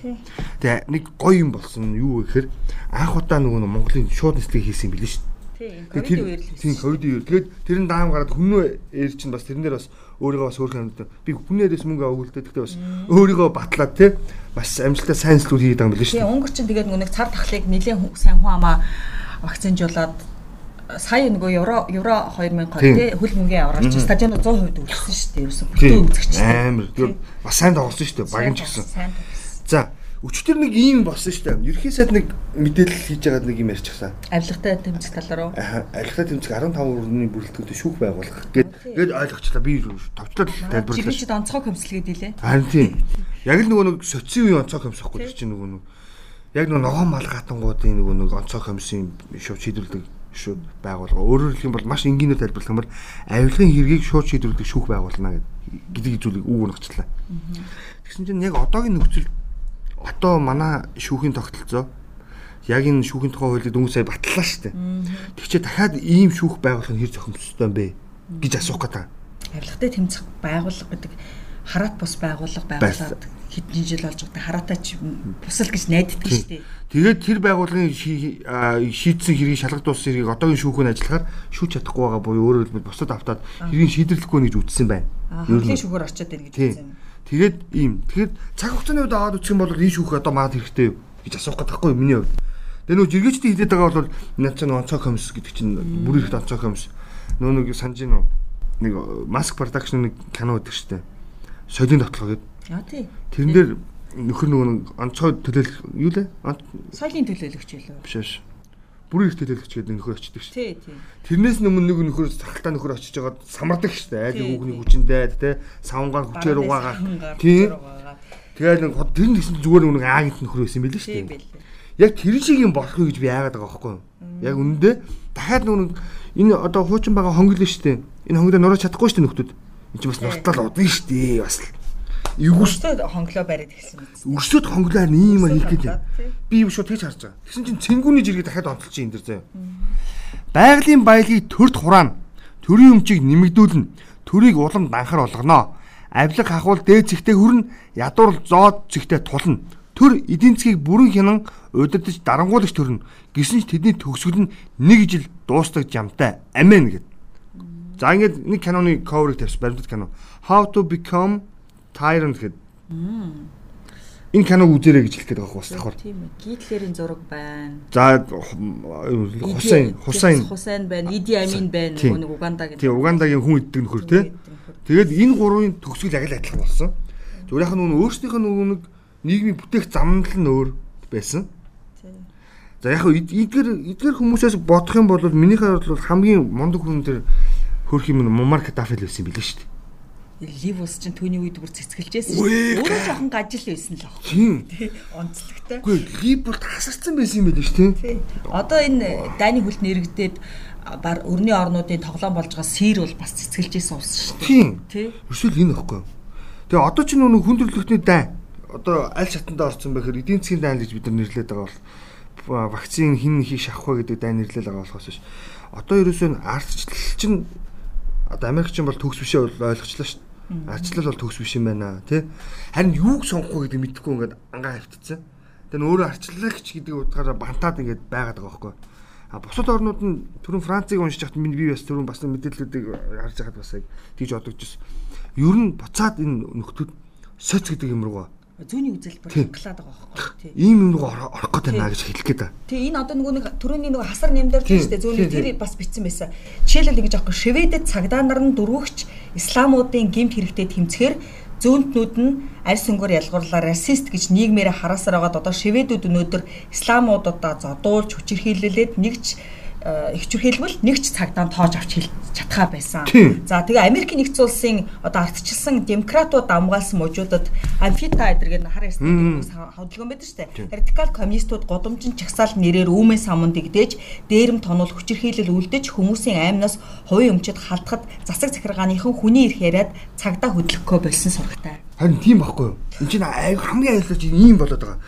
Тэгээ нэг гоё юм болсон юу гэхээр анх удаа нөгөө Монголын шууд нислэг хийсэн юм билээ шүү дээ. Тийм, ковид үеэр. Тэгээд тэр нь даам гараад хүннөө ээр чинь бас тэрнээр бас өөрийгөө бас өөрхөн амьд би хүнээрээс мөнгө авуулдаг гэхдээ бас өөрийгөө батлаад те бас амжилттай сайн зүйл хийгээд байгаа юм шүү дээ. Тийм, Унгар чинь тэгээд нэг цар тахлыг нэлээд сайн хүн амаа вакцинжуулаад сая нөгөө евро евро 2000 тий хөл мөнгөний авралч стадион 100% үлдсэн шүү дээ. Ерөөсөн бүтэн үзэгч. Амар. Бас сайн тоглосон шүү дээ. Багин ч гэсэн. За Өчтөр нэг ийм болсон шүү дээ. Ерхий сайд нэг мэдээлэл хийж байгаад нэг юм ярьчихсан. Авилгатай тэмцэх тал руу. Аа, авилгатай тэмцэх 15 өрний бүрэлдэхүүнтэй шүүх байгуулах гэд гээд ойлгочлаа. Би товчлол тайлбарлаа. Чи бид онцгой хөмсөлгээд илээ. Харин тийм. Яг л нөгөө нэг соци үе онцгой хөмсөхгүй чинь нөгөө нэг яг нөгөө ногоон малгатангуудын нөгөө нэг онцгой хөмсөн шууд шийдвэрлэдэг шууд байгуулга. Өөрөөр хэлэх юм бол маш энгийнээр тайлбарлах юм бол авилгын хэргийг шууд шийдвэрлэдэг шүүх байгуулна гэдэг зүйлийг үг өгчлээ. Тэгсэн чинь яг одоогийн нөхцөл одоо манай шүүхийн тогтолцоо яг энэ шүүхийн тухай хуулийг дөнгөж сая батллаа шүү дээ. Тэг чи дахиад ийм шүүх байгуулах нь хэр зохимжтой юм бэ гэж асуух гэдэг. Авилгатай тэмцэх байгууллага гэдэг хараат бус байгууллага байгуулад хэдэн жил болж байгаа хараатай ч бусал гэж найддаг шүү дээ. Тэгээд тэр байгууллагын шийдсэн хэргийг шалгадуулсан хэргийг одоогийн шүүхэн ажиллахаар шүүж чадахгүй байгаа буюу өөрөөр хэлбэл бусад автаад хэргийг шийдэрлэхгүй гэж үзсэн байна. Хөлийн шүүхөр очиод байна гэж үзсэн. Тэгээд ийм. Тэгэхээр цаг хугацааны үед аваад үсэх юм бол энэ шүүх одоо маад хэрэгтэй гэж асуух гэдэгхгүй миний хувьд. Тэгээ нөө жиргээчдийн хилээд байгаа бол над чинь онцгой комисс гэдэг чинь бүр их онцгой комисс. Нөө нэг санаж гинөө нэг маск продакшн нэг кино гэдэг штеп. Соёлын дотлоо гэдэг. Яа тий. Тэрэн дээр нөхөр нөгөө онцгой төлөөлөх юу лээ? Соёлын төлөөлөгч байлаа. Биш биш. Бүрийн их төлөөлөгч гэдэг нөхөр очдөг шүү. Тий, тий. Тэрнээс өмнө нэг нөхөр сахалтаа нөхөр очиж байгаад самардаг шүү дээ. Айлын хүүхний хүчиндээ те савнгаар хүчээр угаагаа. Тий. Тэгээд нэг тэр нь гэсэн зүгээр нэг аагт нөхөр байсан билээ шүү дээ. Яг тэр шиг юм болох юу гэж би яагаад байгаа байхгүй юу? Яг үнэндээ дахиад нүг энэ одоо хуучин байгаа хонгил шүү дээ. Энэ хонгилоо нураж чадахгүй шүү дээ нөхдүүд. Энд чинь бас нуртал удна шүү дээ бас л. Өрсөд хонглоо бариад хэлсэн мэт. Өрсөд хонглоор ийм аа хийх гэдэг. Би юу шууд тэгж харж байгаа. Тэгсэн чинь цэнгүүний жиргээ дахиад онцолж энэ дэр заяа. Байгалийн баялагийг төрд хураана. Төрийн өмчийг нэмэгдүүлнэ. Төрийг улам данхар болгоно. Авилга хахуул дээд зэгтээ хүрнэ. Ядуур зоод зэгтээ тулна. Төр эдийн засгийг бүрэн хянан удирдах дарангуулагч төрнө. Гэсэн ч тэдний төгсгөл нь нэг жил дуустдаг жамтай. Амен гэд. За ингээд нэг киноны cover-ыг тавьсан баримтат кино. How to become Tyrant гэд. Энэ киног үзээрэй гэж хэлэх гээд байгаа бас давхар. Тийм ээ. Гитлерийн зураг байна. За Хусайн Хусайн Хусайн байна. Иди Амин байна. Нэг Угандагийн. Тийм Угандагийн хүн иддэг нөхөр тий. Тэгээд энэ гурвын төгсгөл яг л адилхан болсон. Зүгээр яхаа нөгөө өөрсдийнх нь нэг нийгмийн бүтээх замнал нь өөр байсан. За яг эдгэр эдгэр хүмүүсээс бодох юм бол минийхээ бол хамгийн мундаг хүн тэр хөрх юм Мумар Кадафел байсан юм билээ шүү дээ. Ливус чинь түүний үед бүр цэцгэлжсэн. Өөрөө жоохон гажил байсан л баг. Тийм. Онцлогтой. Үгүй лив бүр тасарсан байсан юм байл ш тийм. Одоо энэ дайны хүлт нэрэгдээд бар өрний орнуудын тоглоом болж байгаа сэр бол бас цэцгэлжсэн ус шүү. Тий. Эсвэл энэ ихгүй. Тэгээ одоо ч нөгөө хүндрэлтний дай одоо аль шатанда орсон бэхээр эдийн засгийн дай гэж бид нар нэрлээд байгаа бол вакцин хин хийх шахах вэ гэдэг дай нэрлэл байгаа болохоос ш. Одоо ерөөсөө ардчлал чинь одоо Америкчин бол төгс бишээ бол ойлгочлаа ш. Арчлал бол төгс биш юм байна тий. Харин юуг сонгох вэ гэдэг мэдэхгүй ингээд ангаа хавтцсан. Тэгээ нөөрэ арчлагч гэдэг утгаараа бантаад ингээд байгаад байгаа байхгүй. А бусад орнууд нь түрүүн Францыг уншиж хахад миний би бас түрүүн бас мэдээллүүдийг харж байхад бас тийж бодогдчихсон. Ер нь буцаад энэ нөхдүүд соц гэдэг юм руугаа зүүнний үзэлбэр хангалаад байгаа байхгүй тий. Ийм юм руу орох гээд байна гэж хэлэх гээд байна. Тий энэ одоо нөгөө нэг төрөний нөгөө хасар нэмдэр тийм дээ зүүнний тэр бас битсэн байсан. Жишээлбэл ингэж аахгүй Шведэд цагдаа нар нь дөрвөгч исламуудын гемт хэрэгтэй тэмцэхээр зүүнтнүүд нь аль сүнгээр ялгуурлаар расист гэж нийгмээр хараасаар байгаад одоо шведүүд өнөөдөр исламуудаа зодуулж хүчирхийлэлээд нэгч их чүрхээлбэл нэг ч цагдаан тоож авч хэл чадхаа байсан. За тэгээ Америк нэгдсэн улсын одоо ардчилсан демократууд амгаалсан мужуудад амфита эдэргээр хараа ясны хотлогон байдаг шүү дээ. Радикал коммунистууд гудамжин чагсаал нэрээр үүмэн самунд игдээж дээрэм тонол хүчирхийлэл үлдэж хүмүүсийн аймнаас хувийн өмчөд халтахад засаг захиргааныхан хүний ирэх яриад цагдаа хөдлөхөө болсон сурагтай. Харин тийм байхгүй юу? Энд чинь хамгийн чинь ийм болоод байгаа.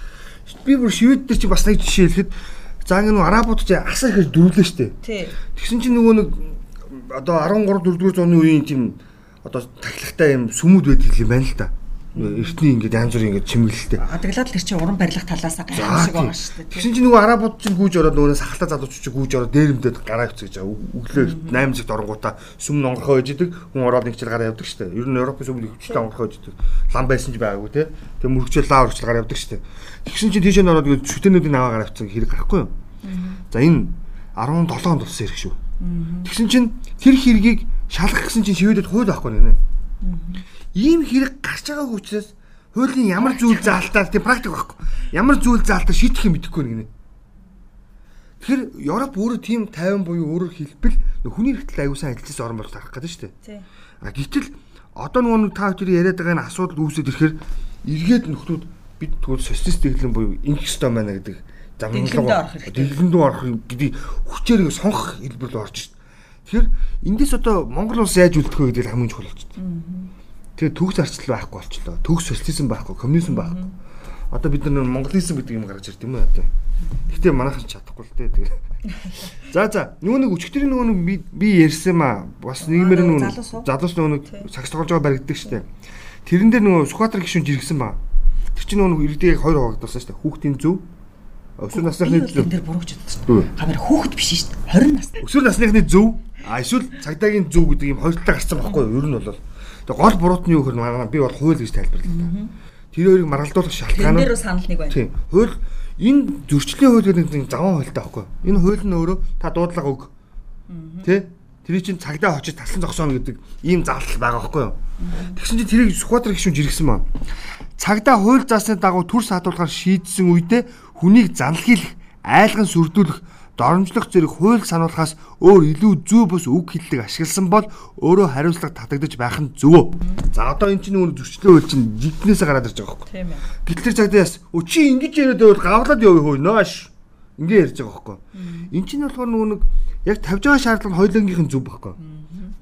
Би бүр шивэд дээр чи бас нэг жишээ хэлэхэд За ингэ нүү арабууд ч асар их дөрвөлөө штэ. Тэгсэн чинь нөгөө нэг одоо 13 4-р зууны үеийн тийм одоо тахлагтай юм сүмүүд байдаг юм байна л да. Эртний ингээд янз бүрийн ингээд чимэглэлтэй. Адаглаад тэр чинь уран барилга талаас гайхах шиг байгаа шүү дээ. Тэгсэн чинь нөгөө арабууд чинь гүйж ороод нөгөө сахалтай залуучууд чинь гүйж ороод дээрэмдээд гараа хэвцэж байгаа. Өглөө 8 цагт оронгуудаа сүм онгорхоо ээж идэг. Хүн ороод нэг чил гараа явдаг шүү дээ. Ер нь Европын сүм хөвчтэй онгорхоо ээж идэг. Лам байсан ч байгаагүй те. Тэгээ мөрөгчөл лаа урагчл гараа явдаг шүү дээ. Тэгсэн чинь тийшээ ороод шүтэнүүдийн аваа гараа авчихсан хэрэг гарахгүй юу? За энэ 17 онд болсон хэрэг шүү. Тэгсэн чинь тэр хэргийг шалгах гэсэн чинь шивэдэд хууль байхгүй нэ. Ийм хэрэг гарч байгааг учраас хуулийн ямар зүйл заалтаар тийм практик байхгүй. Ямар зүйл заалтаар шийдэх юм мэдэхгүй нэ. Тэгэхээр Европ өөрөө тийм 50 буюу өөрөөр хэлбэл хүний эрхтэл аюулсан ажиллаж орон бол тарах гэдэг шүү дээ. А гэтэл одоо нөгөө та хоёр яриад байгаа энэ асуудал үүсээд ирэхээр эргээд нөхдүүд бид тэгвэл социалист дэглэн буюу ингэх ёстой байна гэдэг хэрэгтэй. Дэглэндөө орох гэдэг хүчээр сонгох хэлбэр рүү орж шít. Тэгэхээр эндээс одоо Монгол улс яаж үлдэх вэ гэдэг хамгийн чухал болчихсон. Тэгээ төгс арчлал байхгүй болчлоо. Төгс социализм байхгүй, коммунизм байхгүй. Одоо бид нар монголизм гэдэг юм гарч ирд юм уу одоо. Гэхдээ манайхан чадахгүй л дээ тэгээ. За за нөгөө нэг өчигдрийн нөгөө нэг би ярьсан маа бас нийгмээр нөгөө залуус нөгөө нэг сакс тоглож байгаа баригддаг штэ. Тэрэн дээр нөгөө Сүхбаатар гişүн жиргсэн маа. Тэр чинь нөгөө иргэдийг хоёр хуваагдсан штэ. Хүүхдийн зөв Өсвөр насны зөв. Тэр бурууч удсан. Хамаар хүүхэд биш шүү дээ. 20 настай. Өсвөр насны зөв. А эсвэл цагдаагийн зөв гэдэг юм хоёртаа гарсан байхгүй юу? Ер нь бол тэг гол буруут нь юу гэхээр манай би бол хууль гэж тайлбарлалаа. Тэр хоёрыг маргалдуулах шалтгаан нь Тэр дээр санал нэг байна. Тийм. Хууль энэ зөрчлийн хууль гэдэг нэг заван хуультай байхгүй юу? Энэ хууль нь өөрөө та дуудлага өг. Тэ? Тэрий чинь цагдаа очиж таслан зогсооно гэдэг ийм заалтал байгаа байхгүй юу? Тэгсэн чинь тэрийг Сүхбаатар гişүн жиргсэн маа. Цагдаа хууль заасны дагуу төр саадуулахаар шийдсэн үедээ хүнийг занлахийлэх, айлган сүрдүүлэх, доромжлох зэрэг хууль сануулахаас өөр илүү зөв бус үг хэллэг ашигласан бол өөрөө хариуцлага татагдаж байх нь зөв. За одоо эн чинь нөгөө зөрчлөө хууль чинь жигнэсээ гараад ирж байгаа байхгүй. Тийм ээ. Гэтэл цагдаас өө чи ингэж яриад байвал гавлаад явъя хөө нөөш. Ингээ ярьж байгаа байхгүй. Эн чинь болохоор нэг яг тавьж байгаа шаардлага нь хоёулангийнх нь зөв байхгүй.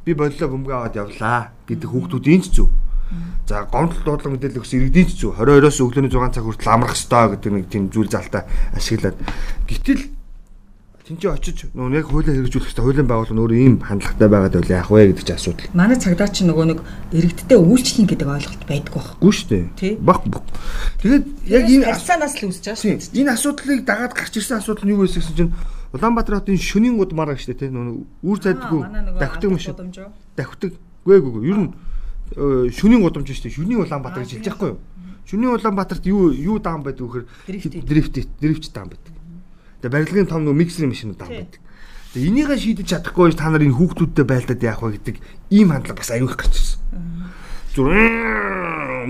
Би боллоо бөмбөг аваад явлаа гэдэг хүүхдүүдийн ч зөв. За гомдол дуудлага мэдээлэл өгсөн иргэдийн зөв 22-оос өглөөний 6 цаг хүртэл амрах ёстой гэдэг нэг тийм зүйл залтаа ашиглаад гэтэл тэнцээ очиж нөгөө яг хуулиа хэрэгжүүлэх хэрэгтэй хуулийн байгууллага өөрөө ийм хандлагатай байгаад байл яах вэ гэдэг чинь асуудал. Манай цагдаа чи нөгөө нэг иргэдтэй үйлчлэн гэдэг ойлголт байдаг байх. Гүү шүү дээ. Баг баг. Тэгээд яг энэ харьцаанаас л үүсэж байгаа шүү. Энэ асуудлыг дагаад гарч ирсэн асуудал нь юу вэ гэсэн чинь Улаанбаатар хотын шөнийн гуд мараа штэ тийм нөө үр зайдаггүй давхдаг машин давхдаг. Гүй гүй гүй. Ер нь э, шөнийн гудамж штэ. Шөнийн Улаанбаатар гэж хэлж байхгүй юу? Шөнийн Улаанбаатарт юу юу даам байдаг вөхөр Дрифт. дрифт дрифт даам байдаг. Тэгээ барилгын том нөө миксерийн машин даам Тий. байдаг. Тэгээ энийгээ шийдэж чадахгүй та нар энэ хүүхдүүдтэй байлдаад яах вэ гэдэг ийм хандлага бас аюул их гарч ирсэн. Зүр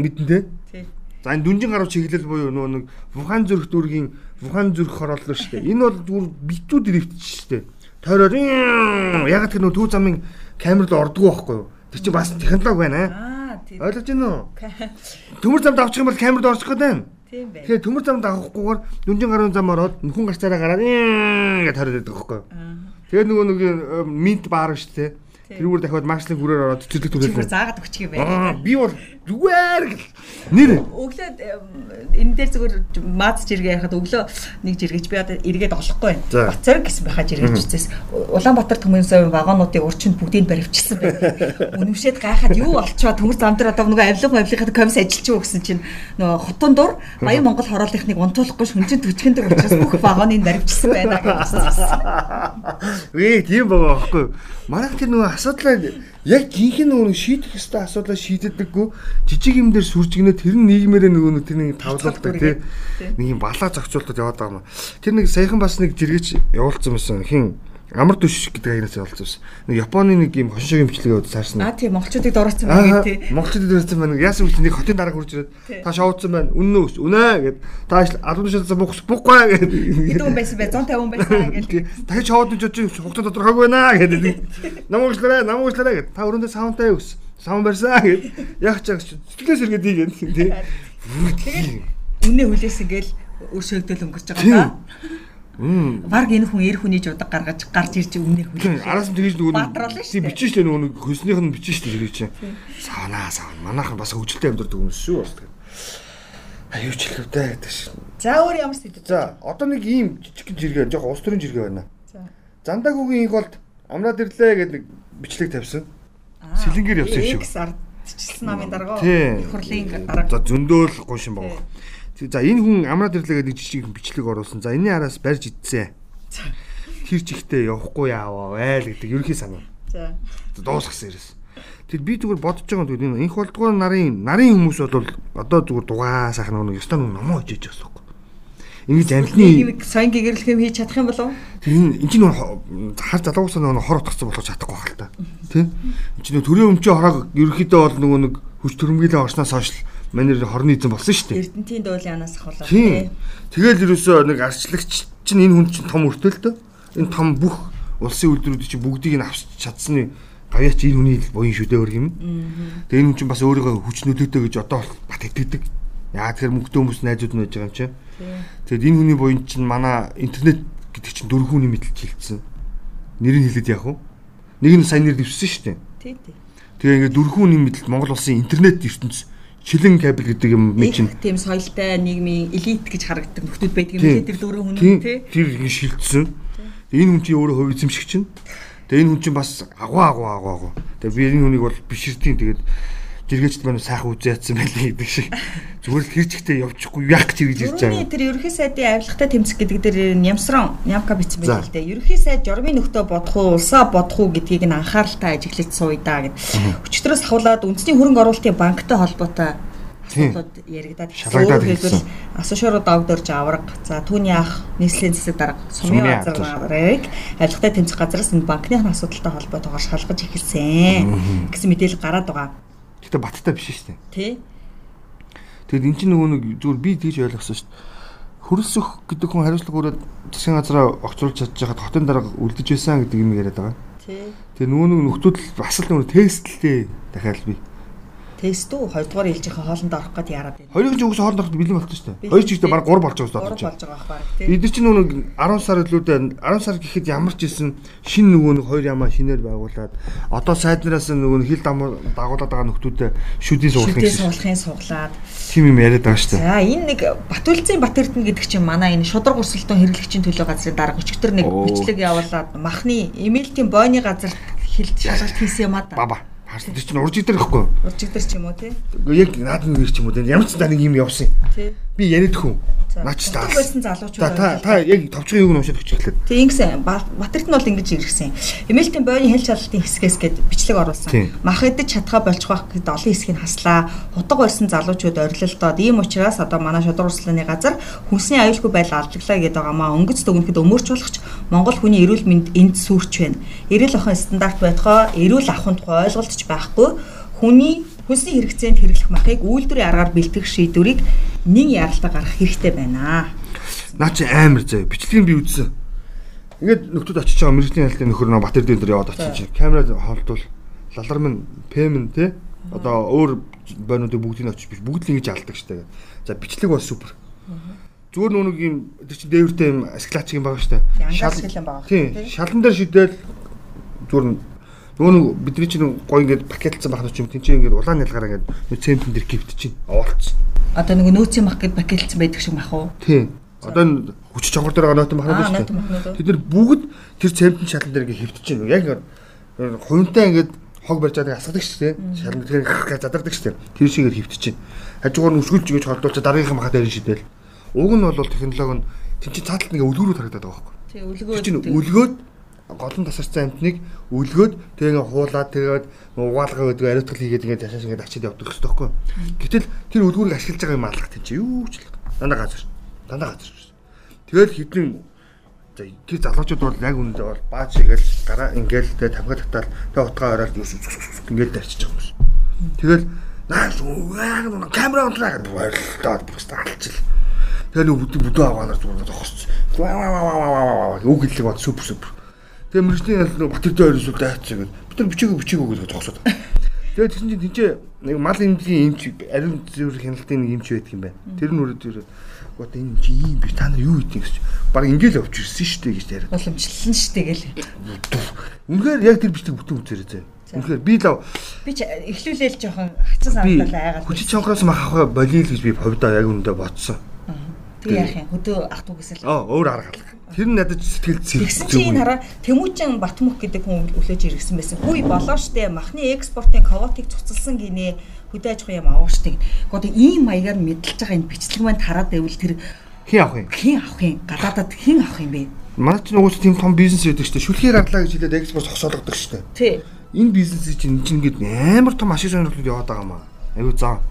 мэдэн. Тий. За энэ дүнжин гаруй чиглэл буюу нөгөө нэг Вухан зүрх дүүргийн Вухан зүрх хорооллоо шүү дээ. Энэ бол битүү дрифт шүү дээ. Тойроор яг тэр нөгөө төв замын камерд ордгоо байхгүй юу? Тэр чинь бас технологи байна аа. Аа. Ойлгож байна уу? Төмөр замд авчих юм бол камерд орчих гээд байна. Тийм бай. Тэгэхээр төмөр замд авахгүйгээр дүнжин гаруй зам ороод нөхөн гарцаараа гараад гэж тойроод байдаг байхгүй юу? Тэгээд нөгөө нэг э, минт баар шүү дээ. Тэрүүгээр дахиад маршлын хүрээр ороод цэцэрлэг Чигээр түрүүлээ. заагаад өгчих юм Аа байна. би бол зүгээр нэр Өглөө энэ дээр зүгээр маад жиргээ яхад өглөө нэг жиргэж би одоо эргээд олохгүй байна. Бацарг гэсэн байхаа жиргэж үцээс Улаанбаатар төмөнсөө вагонуудыг урчинд бүгдийг баривчилсан байна. Үнэмшээд гайхаад юу болчоо төмөр зам дээр одоо нөгөө авилга авилгахад комисс ажиллаж юу гэсэн чинь нөгөө хотон дур Баян Монгол хорооллынхныг унтуулахгүй шүнжин төчгөндөг учраас бүх вагоныг баривчилсан байна гэсэн. Ээ тийм байгаа байхгүй? Манайх тэр нөгөө асуудлаа яг жинхэнэ нөгөө шийдэх ёстой асуудлаа шийддэггүй. Жижиг юм дээр сүржигнээ тэр нь нийгмээрээ нөгөө нэг тэр нэг тавлуулдаг тий. нэг юм балаа зохицуултад яваад байгаа юм. Тэр нэг саяхан бас нэг жиргэж явуулсан байсан. Хин амар төш гэдэг явуулсан байсан. Нэг Японы нэг юм хошин шогимчлэг яваад саарсан. Аа тийм монголчуудыг дуурайсан Аа байна тий. Монголчууд дээрсэн байна. Яасан үл нэг хотын дарга хурж ирээд та шоудсан байна. Үнэн үү? Үнэ гэд та албан тушаалсан бухс бухгүй гэд. Хэдэн байсан бэ? 150 хүн байсан гэж. Дахиж шоудж очиж хугацаа тодорхойгүй байна гэд. Нам уучлаарай, нам уучлаарай гэд. Та өрөөндөө савнтай юу гэсэн. Савн барьсан гэд. Яг ч яг сэтгэлээс иргэд ийгээд тий. Тэгэл үнэ хүлээсэн гээл өр шөгдөл өнгөрч байгаа да. Бараг энэ хүн эр хүний жудаг гаргаж гарч ирж Тийм, хүлээх. араас нь тэгж нөгөө Баатруулна шүү дээ. бичиж штэ нөгөө хөснийх нь бичиж штэ тэр чинь. Савнаа савн. Манайхан бас хөвгөлтэй амьдардаг юм шүү бас. Аюу ч хэлвдэ гэдэг шин. За өөр ямар сэдв. За одоо нэг ийм жижиг жиргээ жоох улс төрийн жиргээ байна. За. Зандагүгийн их болд амраад ирлээ гэдэг нэг бичлэг тавьсан. Сэлэнгээр явсан шиг. X ардчилсан намын. Тийм. Их хурлын дарга. За зөндөөл гуйшин байгаа. За энэ хүн амраад ирлээ гэдэг жижиг бичлэг оруулсан. За энэний араас барьж идсэн. Тэр чихтэй явахгүй яаваа вэ гэдэг ерөнхий санаа. За. дуусгасан ерөөс. Тэр би зүгээр бодож байгаа юм энэ инх болдгоо нарын нарын хүмүүс бол одоо зүгээр дугаа сайхан нэг ёстой нэг номоо хожиж байгаа юм. Ингэж амтны Нэг соён гэгэрэлх юм хийж чадах юм болов? энэ энэ чинь хар залуугасаа нөгөө хор утгацсан болох чадахгүй байх л та. Тэ? Энэ чинь төрийн өмчөө хороог ерөөхдөө бол нөгөө нэг хүч төрөмгөлөө орсноос хойш манер хорны эзэн болсон шүү дээ. Эрдэнтийн дуулаанаас ахвал. Тийм. Тэгэл ерөөсөө нэг арчлагч чинь энэ хүн чинь том өртөлтөө. Энэ том бүх улсын үйлдвэрүүд чинь бүгдийг нь авч чадсны гавьяач энэ хүний буян шүү дээ өрг юм. Тэгээ энэ хүн чинь бас өөрийгөө хүч нөлөөтэй гэж одоо бат итгэдэг. Яа тэгэхээр мөнгөтэй хүмүүс найзууд нь байж байгаа юм чинь. Тэгэд энэ хүний буян чинь манай интернет гэдэг чинь дөрвөн хүний мэдлж хилцсэн. Нэрийг хэлээд яах вэ? Нэг нь сайн нэр дэвссэн шүү дээ. Тий, тий. Тэгээ ингээд дөрвөн хүний мэдлэл Монгол улсын интернет ертөнц шилэн кабель гэдэг юм мэд чинь тийм соёлтой нийгмийн элит гэж харагддаг нөхдүүд байдаг юм лээ тэр дөрвөн хүн Тийм, тий. Тэр ингэ шилжсэн. Тэгээ энэ хүн чинь өөрөө хувь эзэмшиг чинь. Тэгээ энэ хүн чинь бас агуу агуу агуу агуу. Тэгээ би энэ хүнийг бол биширтийн тэгээд жиргээчд маань сайхан үзээ ятсан байлээ гэдэг шиг. Зүгээр л тэр чигтээ явчихгүй яах гэж ирж ирж байгаа. тэр ерөнхий сайдын авилгатай тэмцэх гэдэг дээр нямсран нямка бичсэн байл л дээ. Ерөнхий сайд журмын нөхдөө бодох уу, улсаа бодох уу гэдгийг нь анхааралтай ажиглаж сууя да гэд. Өчтөрөөс хавуулаад үндэсний хөрөнгө оруулалтын банктай холбоотой асуудлууд яригадаад Шалгагдаад хэлбэл ирсэн. асуушааруу давдөрж авраг. За түүний ах нийслэлийн засаг дарга сумын Сумын газрыг авилгатай тэмцэх газраас энэ банкны асуудалтай холбоотойгоор шалгаж эхэлсэн гэсэн мэдээлэл гараад байгаа. Гэтэ баттай биш шүү дээ. Тэ? Тэгэд эн чинь нөгөө нэг зүгээр би тэгж ойлгосон шүү дээ. хөрөлс өх гэдэг хүн хариуцлага өрөөд засгийн газараа огцруулж чадж байхад хотын дарга үлдэж байсан гэдэг юм яриад байгаа. Тий. Тэгээ нөгөө нэг нөхдүүд л бас л нөгөө тестлээ дахиад би. Тест үү? Хоёрдугаар ээлжийнхээ хоолнд орох гэд яарад байна. Хоёрын чинь угсаа хоолнд ороход бэлэн болсон шүү дээ. Хоёр чигтээ баг 3 болж байгаа шүү болж дээ. байгаа ах баг тий. Бид нар чинь нөгөө 10 сар илүүдээ 10 сар гэхэд ямар ч исэн шин нөгөө нэг хоёр ямаа шинээр байгуулад одоо сайднараас нөгөө хил дам- дагуулад байгаа нөхдүүдэд шүдийн суулгах гэсэн суулгахын суглаад. тийм юм яриад байгаа шүү дээ. За энэ нэг Батүлцийн Бат Эрдэнэ гэдэг чинь манай энэ шудраг өрсөлдөөн хэрэглэгчийн төлөө газрын дарга өчигдөр нэг бичлэг явуулаад махны эмээлтийн бойны газар хилд шалгалт хийсэн юм а да. Баба. Харсан тэр чинь урж идэх байхгүй. Уржигдэр ч юм уу тий. Яг наад нэг ч юм уу те. Ямар ч та нэг юм явсан. Тий. Би яриад хүн. Наач та. утга байсан залуучууд За та та яг товчхон юуг нь уншаад өчөж эхлэв. Тэг ингэсэн Батэрт нь бол ингэж иргсэн. Эмээлтийн бойны хэл шалгалтын хэсгээс гээд бичлэг оруулсан. Мах идэж чадхаа болчих байх гэд олон хэсгийг хаслаа. Хутга барьсан залуучууд орилолдоод ийм учраас одоо манай шудраг урслааны газар хүнсний аюулгүй байдал алжиглаа гэдэг байгаамаа өнгөц дүгнэхэд өмөрч болгоч Монгол хүний эрүүл мэнд энд сүрч байна. Эрүүл ахуйн стандарт байтугай эрүүл ахуйн тухай ойлголтч байхгүй. Хүний хүнсний хэрэгцээнд хэрэглэх махыг үйлдвэрийн аргаар бэлтгэх шийдвэрийг нэг яралтай гаргах хэрэгтэй байна. Наа чи амар заяа. Бичлэгийг би үзсэн. Ингээд нөхдүүд очиж байгаа мэрэгжлийн хяналтын нөхөр нөө Батэр дээр яваад очиж чинь камерад холдвол лалар минь пэм те одоо өөр бойнуудыг бүгдийг очиж биш бүгд л ингэж алдаг штэ. За бичлэг бас супер. Зүгээр нэг юм тэр чинь дээвэртэй юм асклач юм байгаа штэ. Хэлэн байгаа. Тийм. Шалан дээр шидэл зүгээр нөгөө нэг бидний чинь гой ингээд пакетлсан байх нь тийм чинь ингээд улаан ялгаараа ингээд нэг цемпэн дээр гівт чинь оолцсон. Одоо нөгөө нөөцийн мах гэд бакелцсан байдаг шиг мах уу? Тийм. Одоо энэ хүч чонгор дээр нойтон махнууд Аа, шүү дээ. Тэд нар бүгд тэр цемпэн шалан дээр ингээд хөвтөж байна. Яг ингээд хувинтай ингээд хог барьж байгааг асгадаг шүү дээ. Шалан дээр гэх задардаг шүү дээ. Тэр шиг ингээд хөвтөж байна. Хажуугаар нь өсгөлж ингэж холдуулчаа дараагийнхаа махад ярин шидэл. Уг нь бол технологи нь тэн чинь цааталт нэг өлгөрүүд харагдаад байгаа байхгүй. Тий, Тэр өлгөө. чинь үлгөөд голон тасарсан амтныг үлгөөд тэгээ хуулаад тэгээд угаалгаа гэдэг ариутгал хийгээд ингээд ташааш ингээд ачаад явдаг гэсэн тоххой. Гэтэл тэр үлгүүрийг ашиглаж байгаа юм алах тийм чи юу ч л дандаа газар. Дандаа газар. Тэгэл хэдэн тэр залуучууд бол яг үүндээ бол баач игээл гараа ингээл тэгээ тамга татаал тэгээ утгаа ороод ингээд дарчиж байгаа юм шиг. Тэгэл наа яг камера онлаа гэдэг баярлалаа бүст алчил. Тэгээ нэг бүдүү бүдүү аваанаар зүгээр зогсож. Үг хэллэг бод супер супер. Тэгээ мөржлийн ял нэг Батэрдээ ойрсол дайцсан гэдэг. Бид нар бичээгөө бичээгөө гэдэг зогсоод. Тэгээ тэгсэн чинь тэнцээ нэг мал имдгийн эмч ариун зүрх хяналтын нэг эмч байдаг юм байна. Тэр нь өрөөд өрөөд гот энэ чи ийм би та нар юу хийх гэж баг ингээл явж ирсэн шүү дээ гэж яриад. Боломжлолн штэ гэл. Үнэхээр яг тэр бичдэг бүтэн үзээрэй зэ. Үнэхээр би л Би ч эхлүүлээл жоохон би санагдал айгаад. хүч чонгороос мах авах болийл гэж би хувьдаа яг үүндээ бодсон. Тэг яах юм. Хөдөө ах トゥ гэсэл. Аа өөр арга алга. Тэр нь надад сэтгэл Тэгсэн чинь энэ хараа Тэмүүжин Батмөх гэдэг хүн өглөөж иргсэн байсан. Хүй болоо штэ. Махны экспортын квотыг цуцалсан гинэ. Хөдөө аж ахуйн юм аваа штэ. Гэхдээ ийм маягаар мэдлж байгаа энэ бичлэг маань тараад байвал тэр хин авах юм. хэн авах юм? Гадаадад хэн авах юм бэ? Манай ч нөгөө тийм том бизнес байдаг дээ. Шүлхээр арлаа гэж хэлээд экспорт зогсоолгодог дээ. Тий. Энэ бизнес чинь чинь ингээд амар том ашиг сонирхлууд яваад байгаа юм аа. Аюу заа.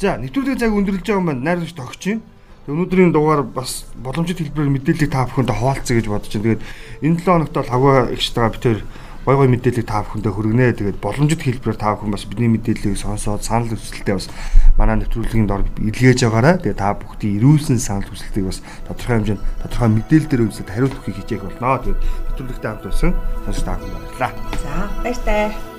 За, нэвтрүүлгийн цаг өндөрлөж байгаа юм байна. Найруулагч тогч. Тэгээ өнөөдрийн дугаар бас боломжит хэлбэрээр мэдээллийг та бүхэнд хуваалцъя гэж бодож байна. Тэгээд энэ 7 хоногт бол хаваа ихчтэйгээ бид тээр гой гой мэдээллийг та бүхэндээ хүргэнэ. Тэгээд боломжит хэлбэрээр та бүхэн бас бидний мэдээллийг сонсоод санал хүсэлтээ бас манай нэвтрүүлгийн дор илгээж байгаарай. Тэгээд та бүхний ирүүлсэн санал хүсэлтийг бас тодорхой хэмжээнд тодорхой мэдээлэл дээр үзээд хариулт өгөхийг хичээх болно. Тэгээд нэвтрүүлэгтэй хамт байсан сонсогч та бүхэнд баярлалаа. За, баяр таа.